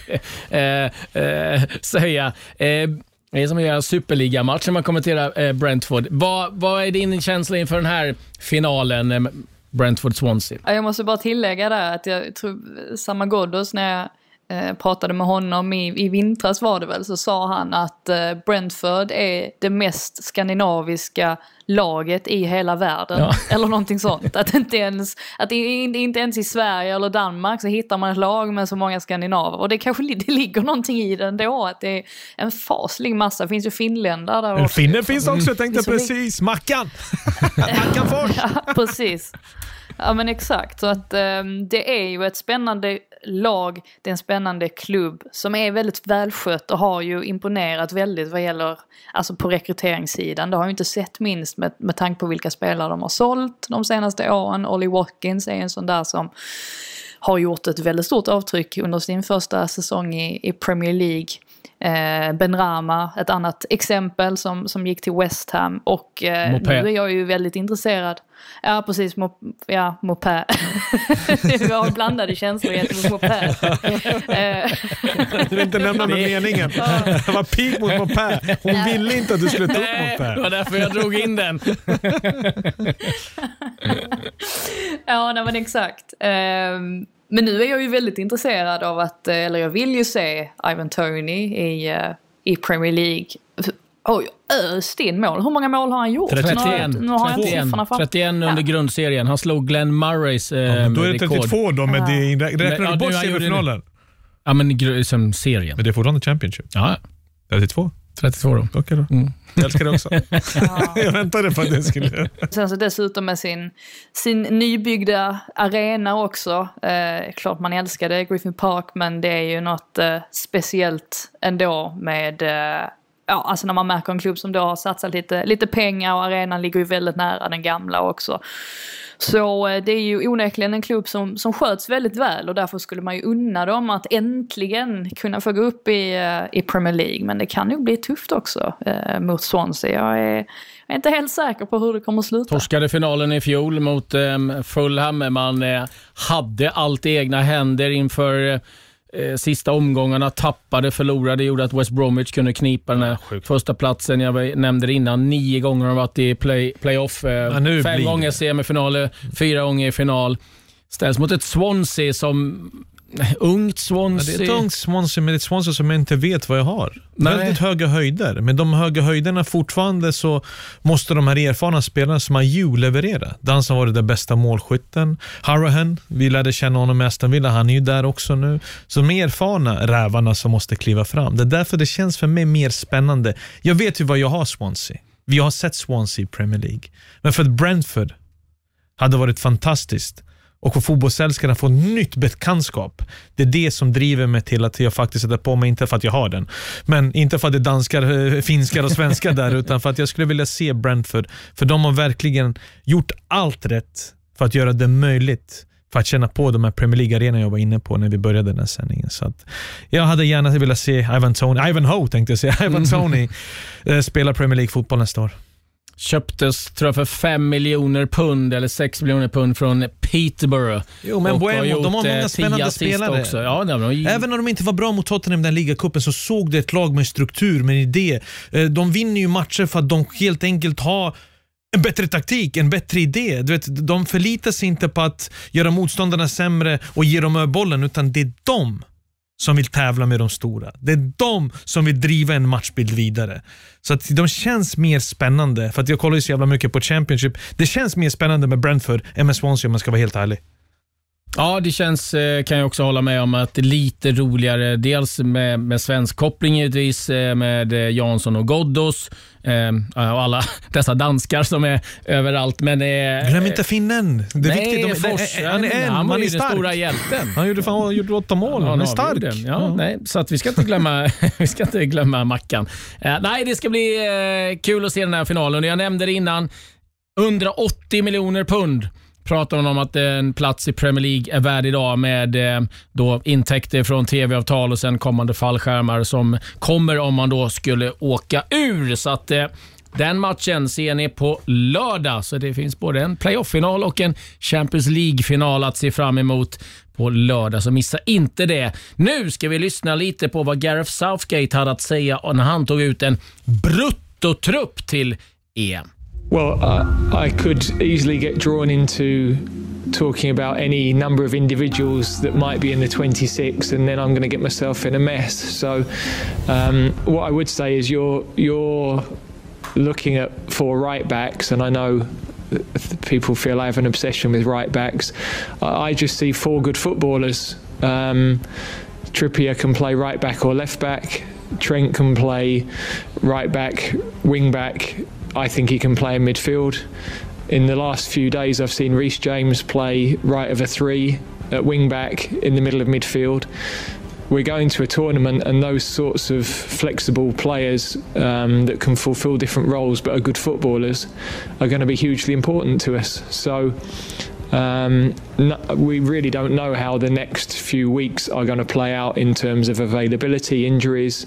säga. Det är som att göra superligamatch när man kommenterar eh, Brentford. Vad, vad är din känsla inför den här finalen, eh, Brentford-Swansea? Jag måste bara tillägga där att jag tror, eh, Samma Ghoddos, när jag eh, pratade med honom i, i vintras var det väl, så sa han att eh, Brentford är det mest skandinaviska laget i hela världen. Ja. Eller någonting sånt. Att, inte ens, att i- inte ens i Sverige eller Danmark så hittar man ett lag med så många skandinaver. Och det kanske det ligger någonting i det ändå, att det är en faslig massa. Det finns ju finländare där också. finne finns också, jag tänkte vi- precis. Mackan! Mackan Fors! Ja, precis. Ja men exakt, så att um, det är ju ett spännande lag, det är en spännande klubb som är väldigt välskött och har ju imponerat väldigt vad gäller, alltså på rekryteringssidan. Det har ju inte sett minst med, med tanke på vilka spelare de har sålt de senaste åren. Ollie Watkins är en sån där som har gjort ett väldigt stort avtryck under sin första säsong i, i Premier League. Eh, ben Rama, ett annat exempel som, som gick till West Ham och eh, nu är jag ju väldigt intresserad. Ja precis, mop, ja, mopé. Vi har blandade känslor gentemot mopé. Eh, Du vill inte nämna med meningen. Jag var pig mot mopé. Hon ville inte att du skulle ta upp Nej, det var därför jag drog in den. Ja, nej men exakt. Ehm, men nu är jag ju väldigt intresserad av att, eh, eller jag vill ju se Ivan Tony i, eh, i Premier League. Oj, öst in mål. Hur många mål har han gjort? Nu har 31, jag- Nu har jag inte 31, siffrorna fram. 31 under Ja. grundserien. Han slog Glenn Murrays eh, Ja, då är det rekord. 32 då, men det Men- räknar ja, du bort semifinalen? Ja, men som serien. Men det är fortfarande Championship. Ja, 32? 32 då. Okej då. Mm. Jag älskar det också. jag väntade på att det skulle... Sen så dessutom med sin, sin nybyggda arena också. Eh, klart man älskade Griffin Park men det är ju något eh, speciellt ändå med eh, Ja, alltså när man märker en klubb som då har satsat lite, lite pengar och arenan ligger ju väldigt nära den gamla också. Så eh, det är ju onekligen en klubb som, som sköts väldigt väl och därför skulle man ju unna dem att äntligen kunna få gå upp i, eh, i Premier League. Men det kan nog bli tufft också eh, mot Swansea. Jag är, jag är inte helt säker på hur det kommer att sluta. Torskade finalen i fjol mot eh, Fulham. Man eh, hade allt i egna händer inför eh, eh, sista omgångarna. Tappade, förlorade, gjorde att West Bromwich kunde knipa den här första platsen. Jag nämnde det innan, nio gånger har de varit i play, playoff. Eh, nu fem gånger semifinaler, fyra gånger i final. Ställs mot ett Swansea som... Ungt Ja, Swansea. det är ett ungt Swansea, men det är ett Swansea som jag inte vet vad jag har. Nej. Väldigt höga höjder, men de höga höjderna fortfarande så måste de här erfarna spelarna som har ju leverera. Den som varit den bästa målskytten. Harahan, vi lärde känna honom i Aston Villa, han är ju där också nu. Så de erfarna rävarna som måste kliva fram. Det är därför det känns för mig mer spännande. Jag vet ju vad jag har Swansea. Vi har sett Swansea i Premier League. Men för att Brentford hade varit fantastiskt och för fotbollsälskarna få nytt bekantskap. Det är det som driver mig till att jag faktiskt sätter på mig, inte för att jag har den, men inte för att det är danskar, eh, finskar och svenskar där, utan för att jag skulle vilja se Brentford. För de har verkligen gjort allt rätt för att göra det möjligt för att känna på de här Premier League-arenorna jag var inne på när vi började den här sändningen. Så att jag hade gärna velat se Ivan Tony, Ivan Ho tänkte jag säga, Ivan Tony eh, spela Premier League-fotboll nästa år. Köptes, tror jag, för 5 miljoner pund eller 6 miljoner pund från Peterborough. Jo, men Och har de har eh, många tio spännande spelare. Också. Ja, de ju- Även när de inte var bra mot Tottenham i den ligacupen så såg det ett lag med struktur, med idé. Eh, De vinner ju matcher för att de helt enkelt har en bättre taktik, en bättre idé. Du vet, de förlitar sig inte på att göra motståndarna sämre och ge dem bollen, utan det är de som vill tävla med de stora. Det är de som vill driva en matchbild vidare. Så att de känns mer spännande, för att jag kollar ju så jävla mycket på Championship. Det känns mer spännande med Brentford än med Swansea om man ska vara helt ärlig. Ja, det känns, eh, kan jag också hålla med om, att det är lite roligare. Dels med, med svensk koppling givetvis, eh, med eh, Jansson och Ghoddos och alla dessa danskar som är överallt. Men, Glöm inte finnen. Det är nej, viktigt. De, Forsen, han är en, han var man ju är den stark. stora hjälten. Han gjorde, fan, han gjorde åtta mål. han är han stark. avgjorde. Ja, Nej, så att vi ska inte glömma, vi ska inte glömma Mackan. Nej, det ska bli kul att se den här finalen. Jag nämnde det innan. 180 miljoner pund pratar man om att en plats i Premier League är värd idag med eh, då intäkter från tv-avtal och sen kommande fallskärmar som kommer om man då skulle åka ur. Så att eh, den matchen ser ni på lördag, så det finns både en playoff-final och en Champions League-final att se fram emot på lördag, så missa inte det. Nu ska vi lyssna lite på vad Gareth Southgate hade att säga när han tog ut en bruttotrupp till EM. Well, I, I could easily get drawn into talking about any number of individuals that might be in the 26, and then I'm going to get myself in a mess. So, um, what I would say is you're you're looking at four right backs, and I know people feel I have an obsession with right backs. I just see four good footballers. Um, Trippier can play right back or left back. Trent can play right back, wing back. I think he can play in midfield. In the last few days, I've seen Reece James play right of a three at wing back in the middle of midfield. We're going to a tournament, and those sorts of flexible players um, that can fulfil different roles but are good footballers are going to be hugely important to us. So um, no, we really don't know how the next few weeks are going to play out in terms of availability, injuries,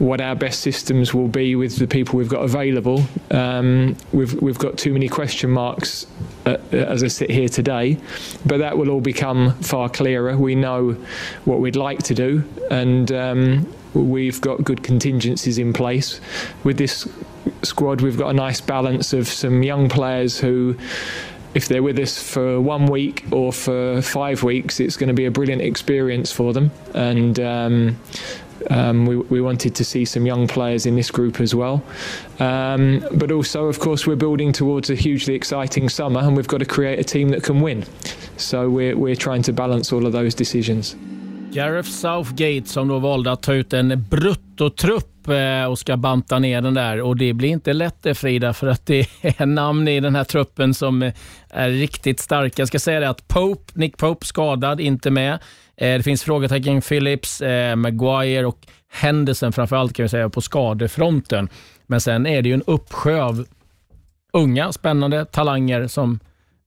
what our best systems will be with the people we've got available. Um, we've we've got too many question marks uh, as I sit here today, but that will all become far clearer. We know what we'd like to do, and um, we've got good contingencies in place. With this squad, we've got a nice balance of some young players who if they're with us for one week or for five weeks, it's going to be a brilliant experience for them. And um, um, we, we, wanted to see some young players in this group as well. Um, but also, of course, we're building towards a hugely exciting summer and we've got to create a team that can win. So we're, we're trying to balance all of those decisions. Gareth Southgate som då valde att ta ut en bruttotrupp eh, och ska banta ner den där. Och det blir inte lätt det Frida, för att det är namn i den här truppen som eh, är riktigt starka. Jag ska säga det att Pope, Nick Pope skadad, inte med. Eh, det finns frågetecken Phillips, eh, Maguire och Henderson framförallt kan vi säga på skadefronten. Men sen är det ju en uppsjö av unga spännande talanger som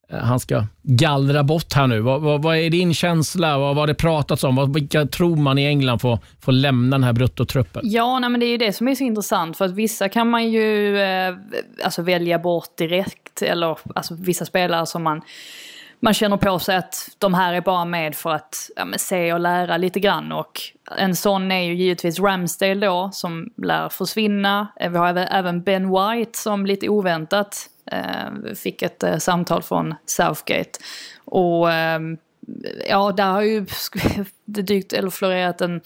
eh, han ska gallra bort här nu. Vad, vad, vad är din känsla? Vad har det pratats om? Vad, vilka tror man i England får, får lämna den här bruttotruppen? Ja, nej, men det är ju det som är så intressant. För att vissa kan man ju eh, alltså välja bort direkt. Eller alltså, vissa spelare som man man känner på sig att de här är bara med för att ja, se och lära lite grann. Och en sån är ju givetvis Ramsdale då, som lär försvinna. Eh, vi har även Ben White som lite oväntat eh, fick ett eh, samtal från Southgate. Och eh, ja, där har ju det dykt, eller florerat en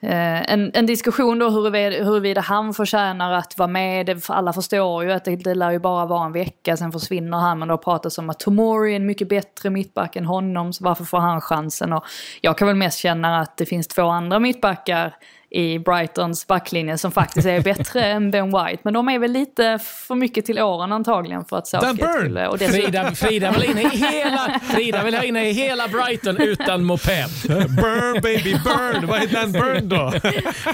Eh, en, en diskussion då huruvida, huruvida han förtjänar att vara med. Alla förstår ju att det, det lär ju bara vara en vecka, sen försvinner han. Men då pratas om att Tomori är en mycket bättre mittback än honom, så varför får han chansen? Och jag kan väl mest känna att det finns två andra mittbackar i Brightons backlinje som faktiskt är bättre än Ben White. Men de är väl lite för mycket till åren antagligen för att Southgate skulle... Och Frida, Frida, vill in i hela, Frida vill ha in i hela Brighton utan moped. burn baby burn! Vad är Dan Burn då?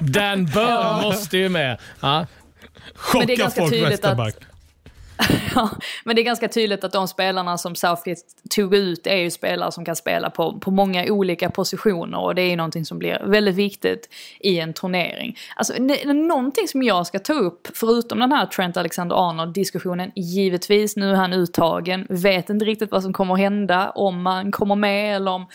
Dan Burn måste ju med. Ja. Chocka folk vänsterback. ja, men det är ganska tydligt att de spelarna som Southgate tog ut är ju spelare som kan spela på, på många olika positioner och det är ju någonting som blir väldigt viktigt i en turnering. Alltså någonting som jag ska ta upp, förutom den här Trent Alexander-Arnold diskussionen, givetvis nu är han uttagen, vet inte riktigt vad som kommer att hända, om han kommer med eller om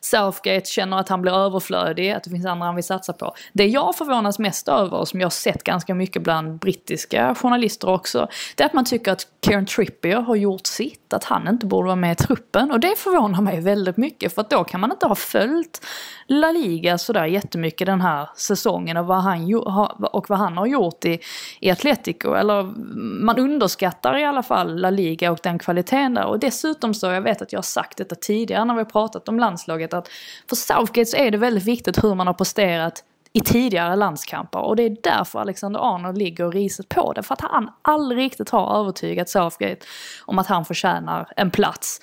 Southgate känner att han blir överflödig, att det finns andra han vill satsa på. Det jag förvånas mest över, som jag har sett ganska mycket bland brittiska journalister också, det är att man tycker att Kieran Trippier har gjort sitt, att han inte borde vara med i truppen. Och det förvånar mig väldigt mycket, för att då kan man inte ha följt La Liga sådär jättemycket den här säsongen och vad han, och vad han har gjort i, i Atletico. Eller man underskattar i alla fall La Liga och den kvaliteten där. Och dessutom så, jag vet att jag har sagt detta tidigare när vi har pratat om landslaget, att för Southgate så är det väldigt viktigt hur man har presterat i tidigare landskamper. Och det är därför Alexander Arnold ligger riset på det. För att han aldrig riktigt har övertygat Southgate om att han förtjänar en plats.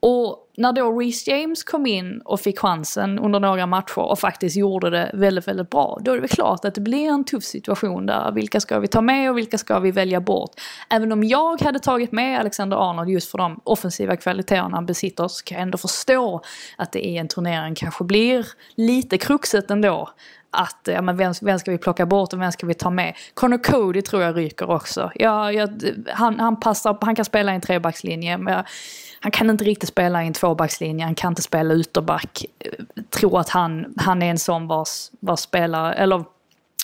Och när då Reece James kom in och fick chansen under några matcher och faktiskt gjorde det väldigt, väldigt bra. Då är det väl klart att det blir en tuff situation där. Vilka ska vi ta med och vilka ska vi välja bort? Även om jag hade tagit med Alexander Arnold just för de offensiva kvaliteterna han besitter så kan jag ändå förstå att det i en turnering kanske blir lite kruxet ändå att ja, men vem, vem ska vi plocka bort och vem ska vi ta med? Connor Cody tror jag ryker också. Ja, jag, han, han, passar, han kan spela i en trebackslinje men jag, han kan inte riktigt spela i en tvåbackslinje, han kan inte spela ytterback. Tror att han, han är en sån vars, vars spelare, eller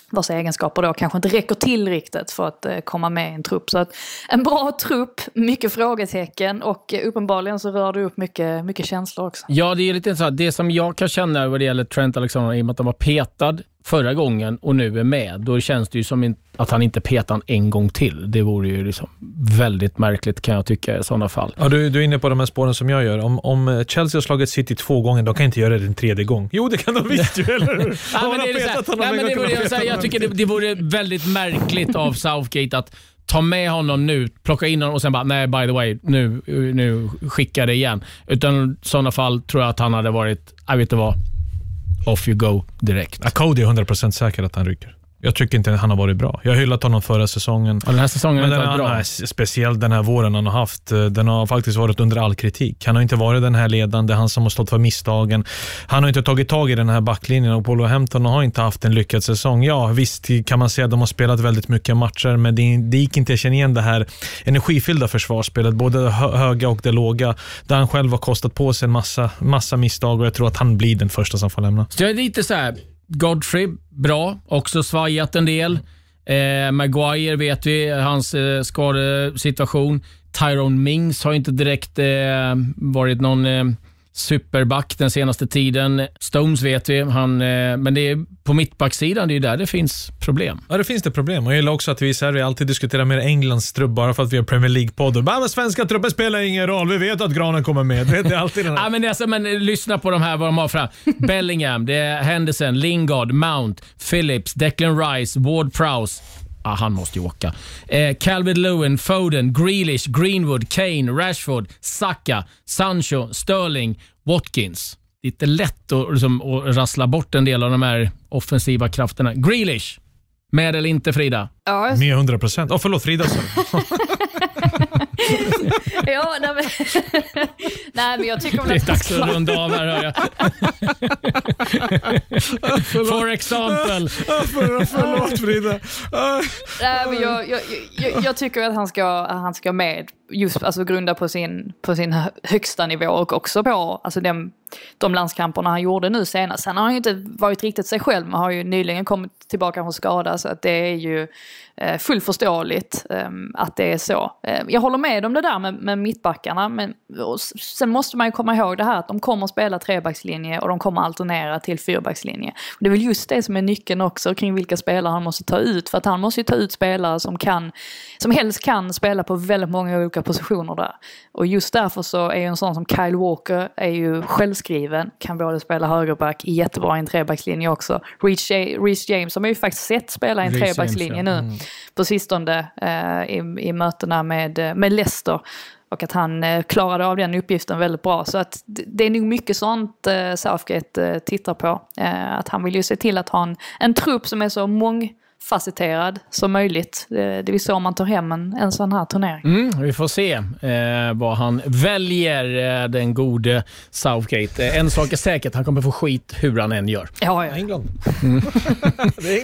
vars egenskaper då kanske inte räcker till riktigt för att eh, komma med i en trupp. Så att en bra trupp, mycket frågetecken och eh, uppenbarligen så rör det upp mycket, mycket känslor också. Ja, det är lite intressant. Det som jag kan känna vad det gäller Trent Alexander, i och med att han var petad förra gången och nu är med, då känns det ju som att han inte petar en gång till. Det vore ju liksom väldigt märkligt kan jag tycka i sådana fall. Ja, du, du är inne på de här spåren som jag gör. Om, om Chelsea har slagit City två gånger, de kan inte göra det en tredje gång. Jo, det kan de visst ju, eller hur? ja, men det är det så här, ja, men det vore, jag, tycker det, det vore väldigt märkligt av Southgate att ta med honom nu, plocka in honom och sen bara, nej by the way, nu, nu skickar det igen. Utan i sådana fall tror jag att han hade varit, jag vet inte vad, off you go direkt. Ja, Cody är 100% säker att han ryker. Jag tycker inte han har varit bra. Jag har hyllat honom förra säsongen. Och den här säsongen har inte varit bra. Nej, speciellt den här våren han har haft. eh, Den har faktiskt varit under all kritik. Han har inte varit den här ledande, han som har stått för misstagen. Han har inte tagit tag i den här backlinjen och Polo Hampton har inte haft en lyckad säsong. Ja, visst kan man säga att de har spelat väldigt mycket matcher, men det, det gick inte att känna igen det här energifyllda försvarsspelet, både det hö- höga och det låga, där han själv har kostat på sig en massa, massa misstag och jag tror att han blir den första som får lämna. Så jag är lite så här, Godfrey, bra. Också svajat en del. Eh, Maguire vet vi, hans eh, skadesituation. Tyrone Mings har inte direkt eh, varit någon eh, superback den senaste tiden. Stones vet vi, han, eh, men det är på mittbacksidan, det är ju där det finns problem. Ja, det finns det problem. Och jag gillar också att vi i Sverige alltid diskuterar mer Englands trupp bara för att vi har Premier League-podd. Bara, men svenska truppen spelar ingen roll. Vi vet att Granen kommer med. Det är alltid den här. Ja, men, det alltså, men lyssna på de här, vad de har fram. Bellingham, det är Henderson, Lingard, Mount, Phillips, Declan Rice, Ward Prowse. Ah, han måste ju åka. Eh, Calvin Lewin, Foden, Grealish, Greenwood, Kane, Rashford, Saka, Sancho, Sterling, Watkins. Det är inte lätt att, liksom, att rassla bort en del av de här offensiva krafterna. Grealish, med eller inte Frida? Ja, Med 100 procent. Oh, förlåt, Frida sa. ja nej, men, nej men jag tycker väl Det är att dags att runda av här hör jag. For example. För, förlåt Frida. Nej, men jag, jag, jag, jag tycker att han ska, att han ska med, just alltså grunda på sin, på sin hö- högsta nivå och också på alltså de, de landskamperna han gjorde nu senast. Sen har han ju inte varit riktigt sig själv, men har ju nyligen kommit tillbaka från skada så att det är ju eh, fullt förståeligt eh, att det är så. Eh, jag håller med om det där med, med mittbackarna, men sen måste man ju komma ihåg det här att de kommer spela trebackslinje och de kommer alternera till fyrbackslinje. Och det är väl just det som är nyckeln också kring vilka spelare han måste ta ut, för att han måste ju ta ut spelare som kan, som helst kan spela på väldigt många olika positioner där. Och just därför så är ju en sån som Kyle Walker är ju självskriven, kan både spela högerback, jättebra i en trebackslinje också. Reece Ja- Reece James har man ju faktiskt sett spela i en Reece James, trebackslinje ja. nu Mm. på sistone eh, i, i mötena med, eh, med Leicester. Och att han eh, klarade av den uppgiften väldigt bra. Så att det, är nog mycket sånt eh, Southgate eh, tittar på. Eh, att han vill ju se till att ha en, en trupp som är så mångfacetterad som möjligt. Det säga om man tar hem en, en sån här turnering. Mm, vi får se eh, vad han väljer, eh, den gode Southgate. Eh, en sak är säkert, han kommer få skit hur han än gör. Ja, ja. England.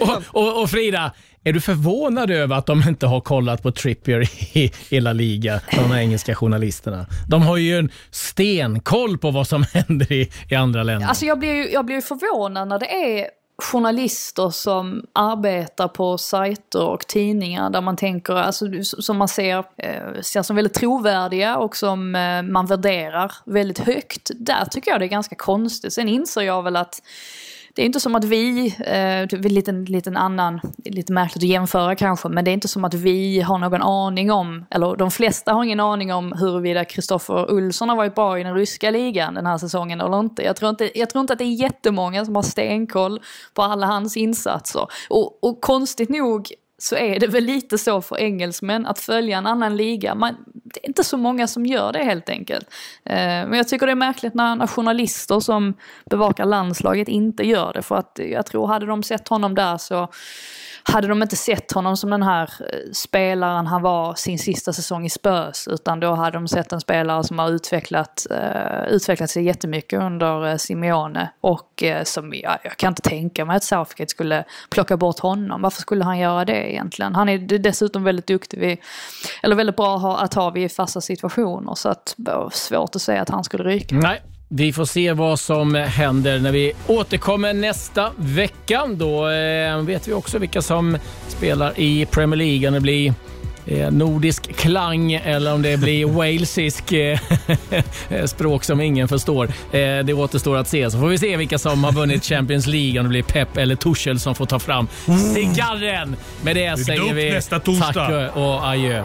Och, och, och Frida, är du förvånad över att de inte har kollat på Trippier i, i La Liga, de här engelska journalisterna? De har ju en stenkoll på vad som händer i, i andra länder. Alltså jag blir ju jag blir förvånad när det är journalister som arbetar på sajter och tidningar där man tänker, alltså som man ser, eh, ser som väldigt trovärdiga och som eh, man värderar väldigt högt. Där tycker jag det är ganska konstigt. Sen inser jag väl att det är inte som att vi, eh, typ, lite, lite annan, lite märkligt att jämföra kanske, men det är inte som att vi har någon aning om, eller de flesta har ingen aning om huruvida Kristoffer Olsson har varit bra i den ryska ligan den här säsongen eller inte. Jag tror inte, jag tror inte att det är jättemånga som har stenkoll på alla hans insatser. Och, och konstigt nog så är det väl lite så för engelsmän att följa en annan liga. Man, det är inte så många som gör det helt enkelt. Eh, men jag tycker det är märkligt när, när journalister som bevakar landslaget inte gör det. För att jag tror hade de sett honom där så hade de inte sett honom som den här eh, spelaren han var sin sista säsong i Spurs. Utan då hade de sett en spelare som har utvecklat, eh, utvecklat sig jättemycket under eh, Simeone. Och eh, som, ja, jag kan inte tänka mig att Southgate skulle plocka bort honom. Varför skulle han göra det egentligen? Han är dessutom väldigt duktig vid, eller väldigt bra att ha- vid fasta situationer. Så att, svårt att säga att han skulle ryka. Nej, Vi får se vad som händer när vi återkommer nästa vecka. Då eh, vet vi också vilka som spelar i Premier League. Det blir nordisk klang eller om det blir walesisk eh, språk som ingen förstår. Eh, det återstår att se. Så får vi se vilka som har vunnit Champions League. Om det blir Pep eller Tuchel som får ta fram cigarren. Med det säger vi nästa torsdag. tack och adjö.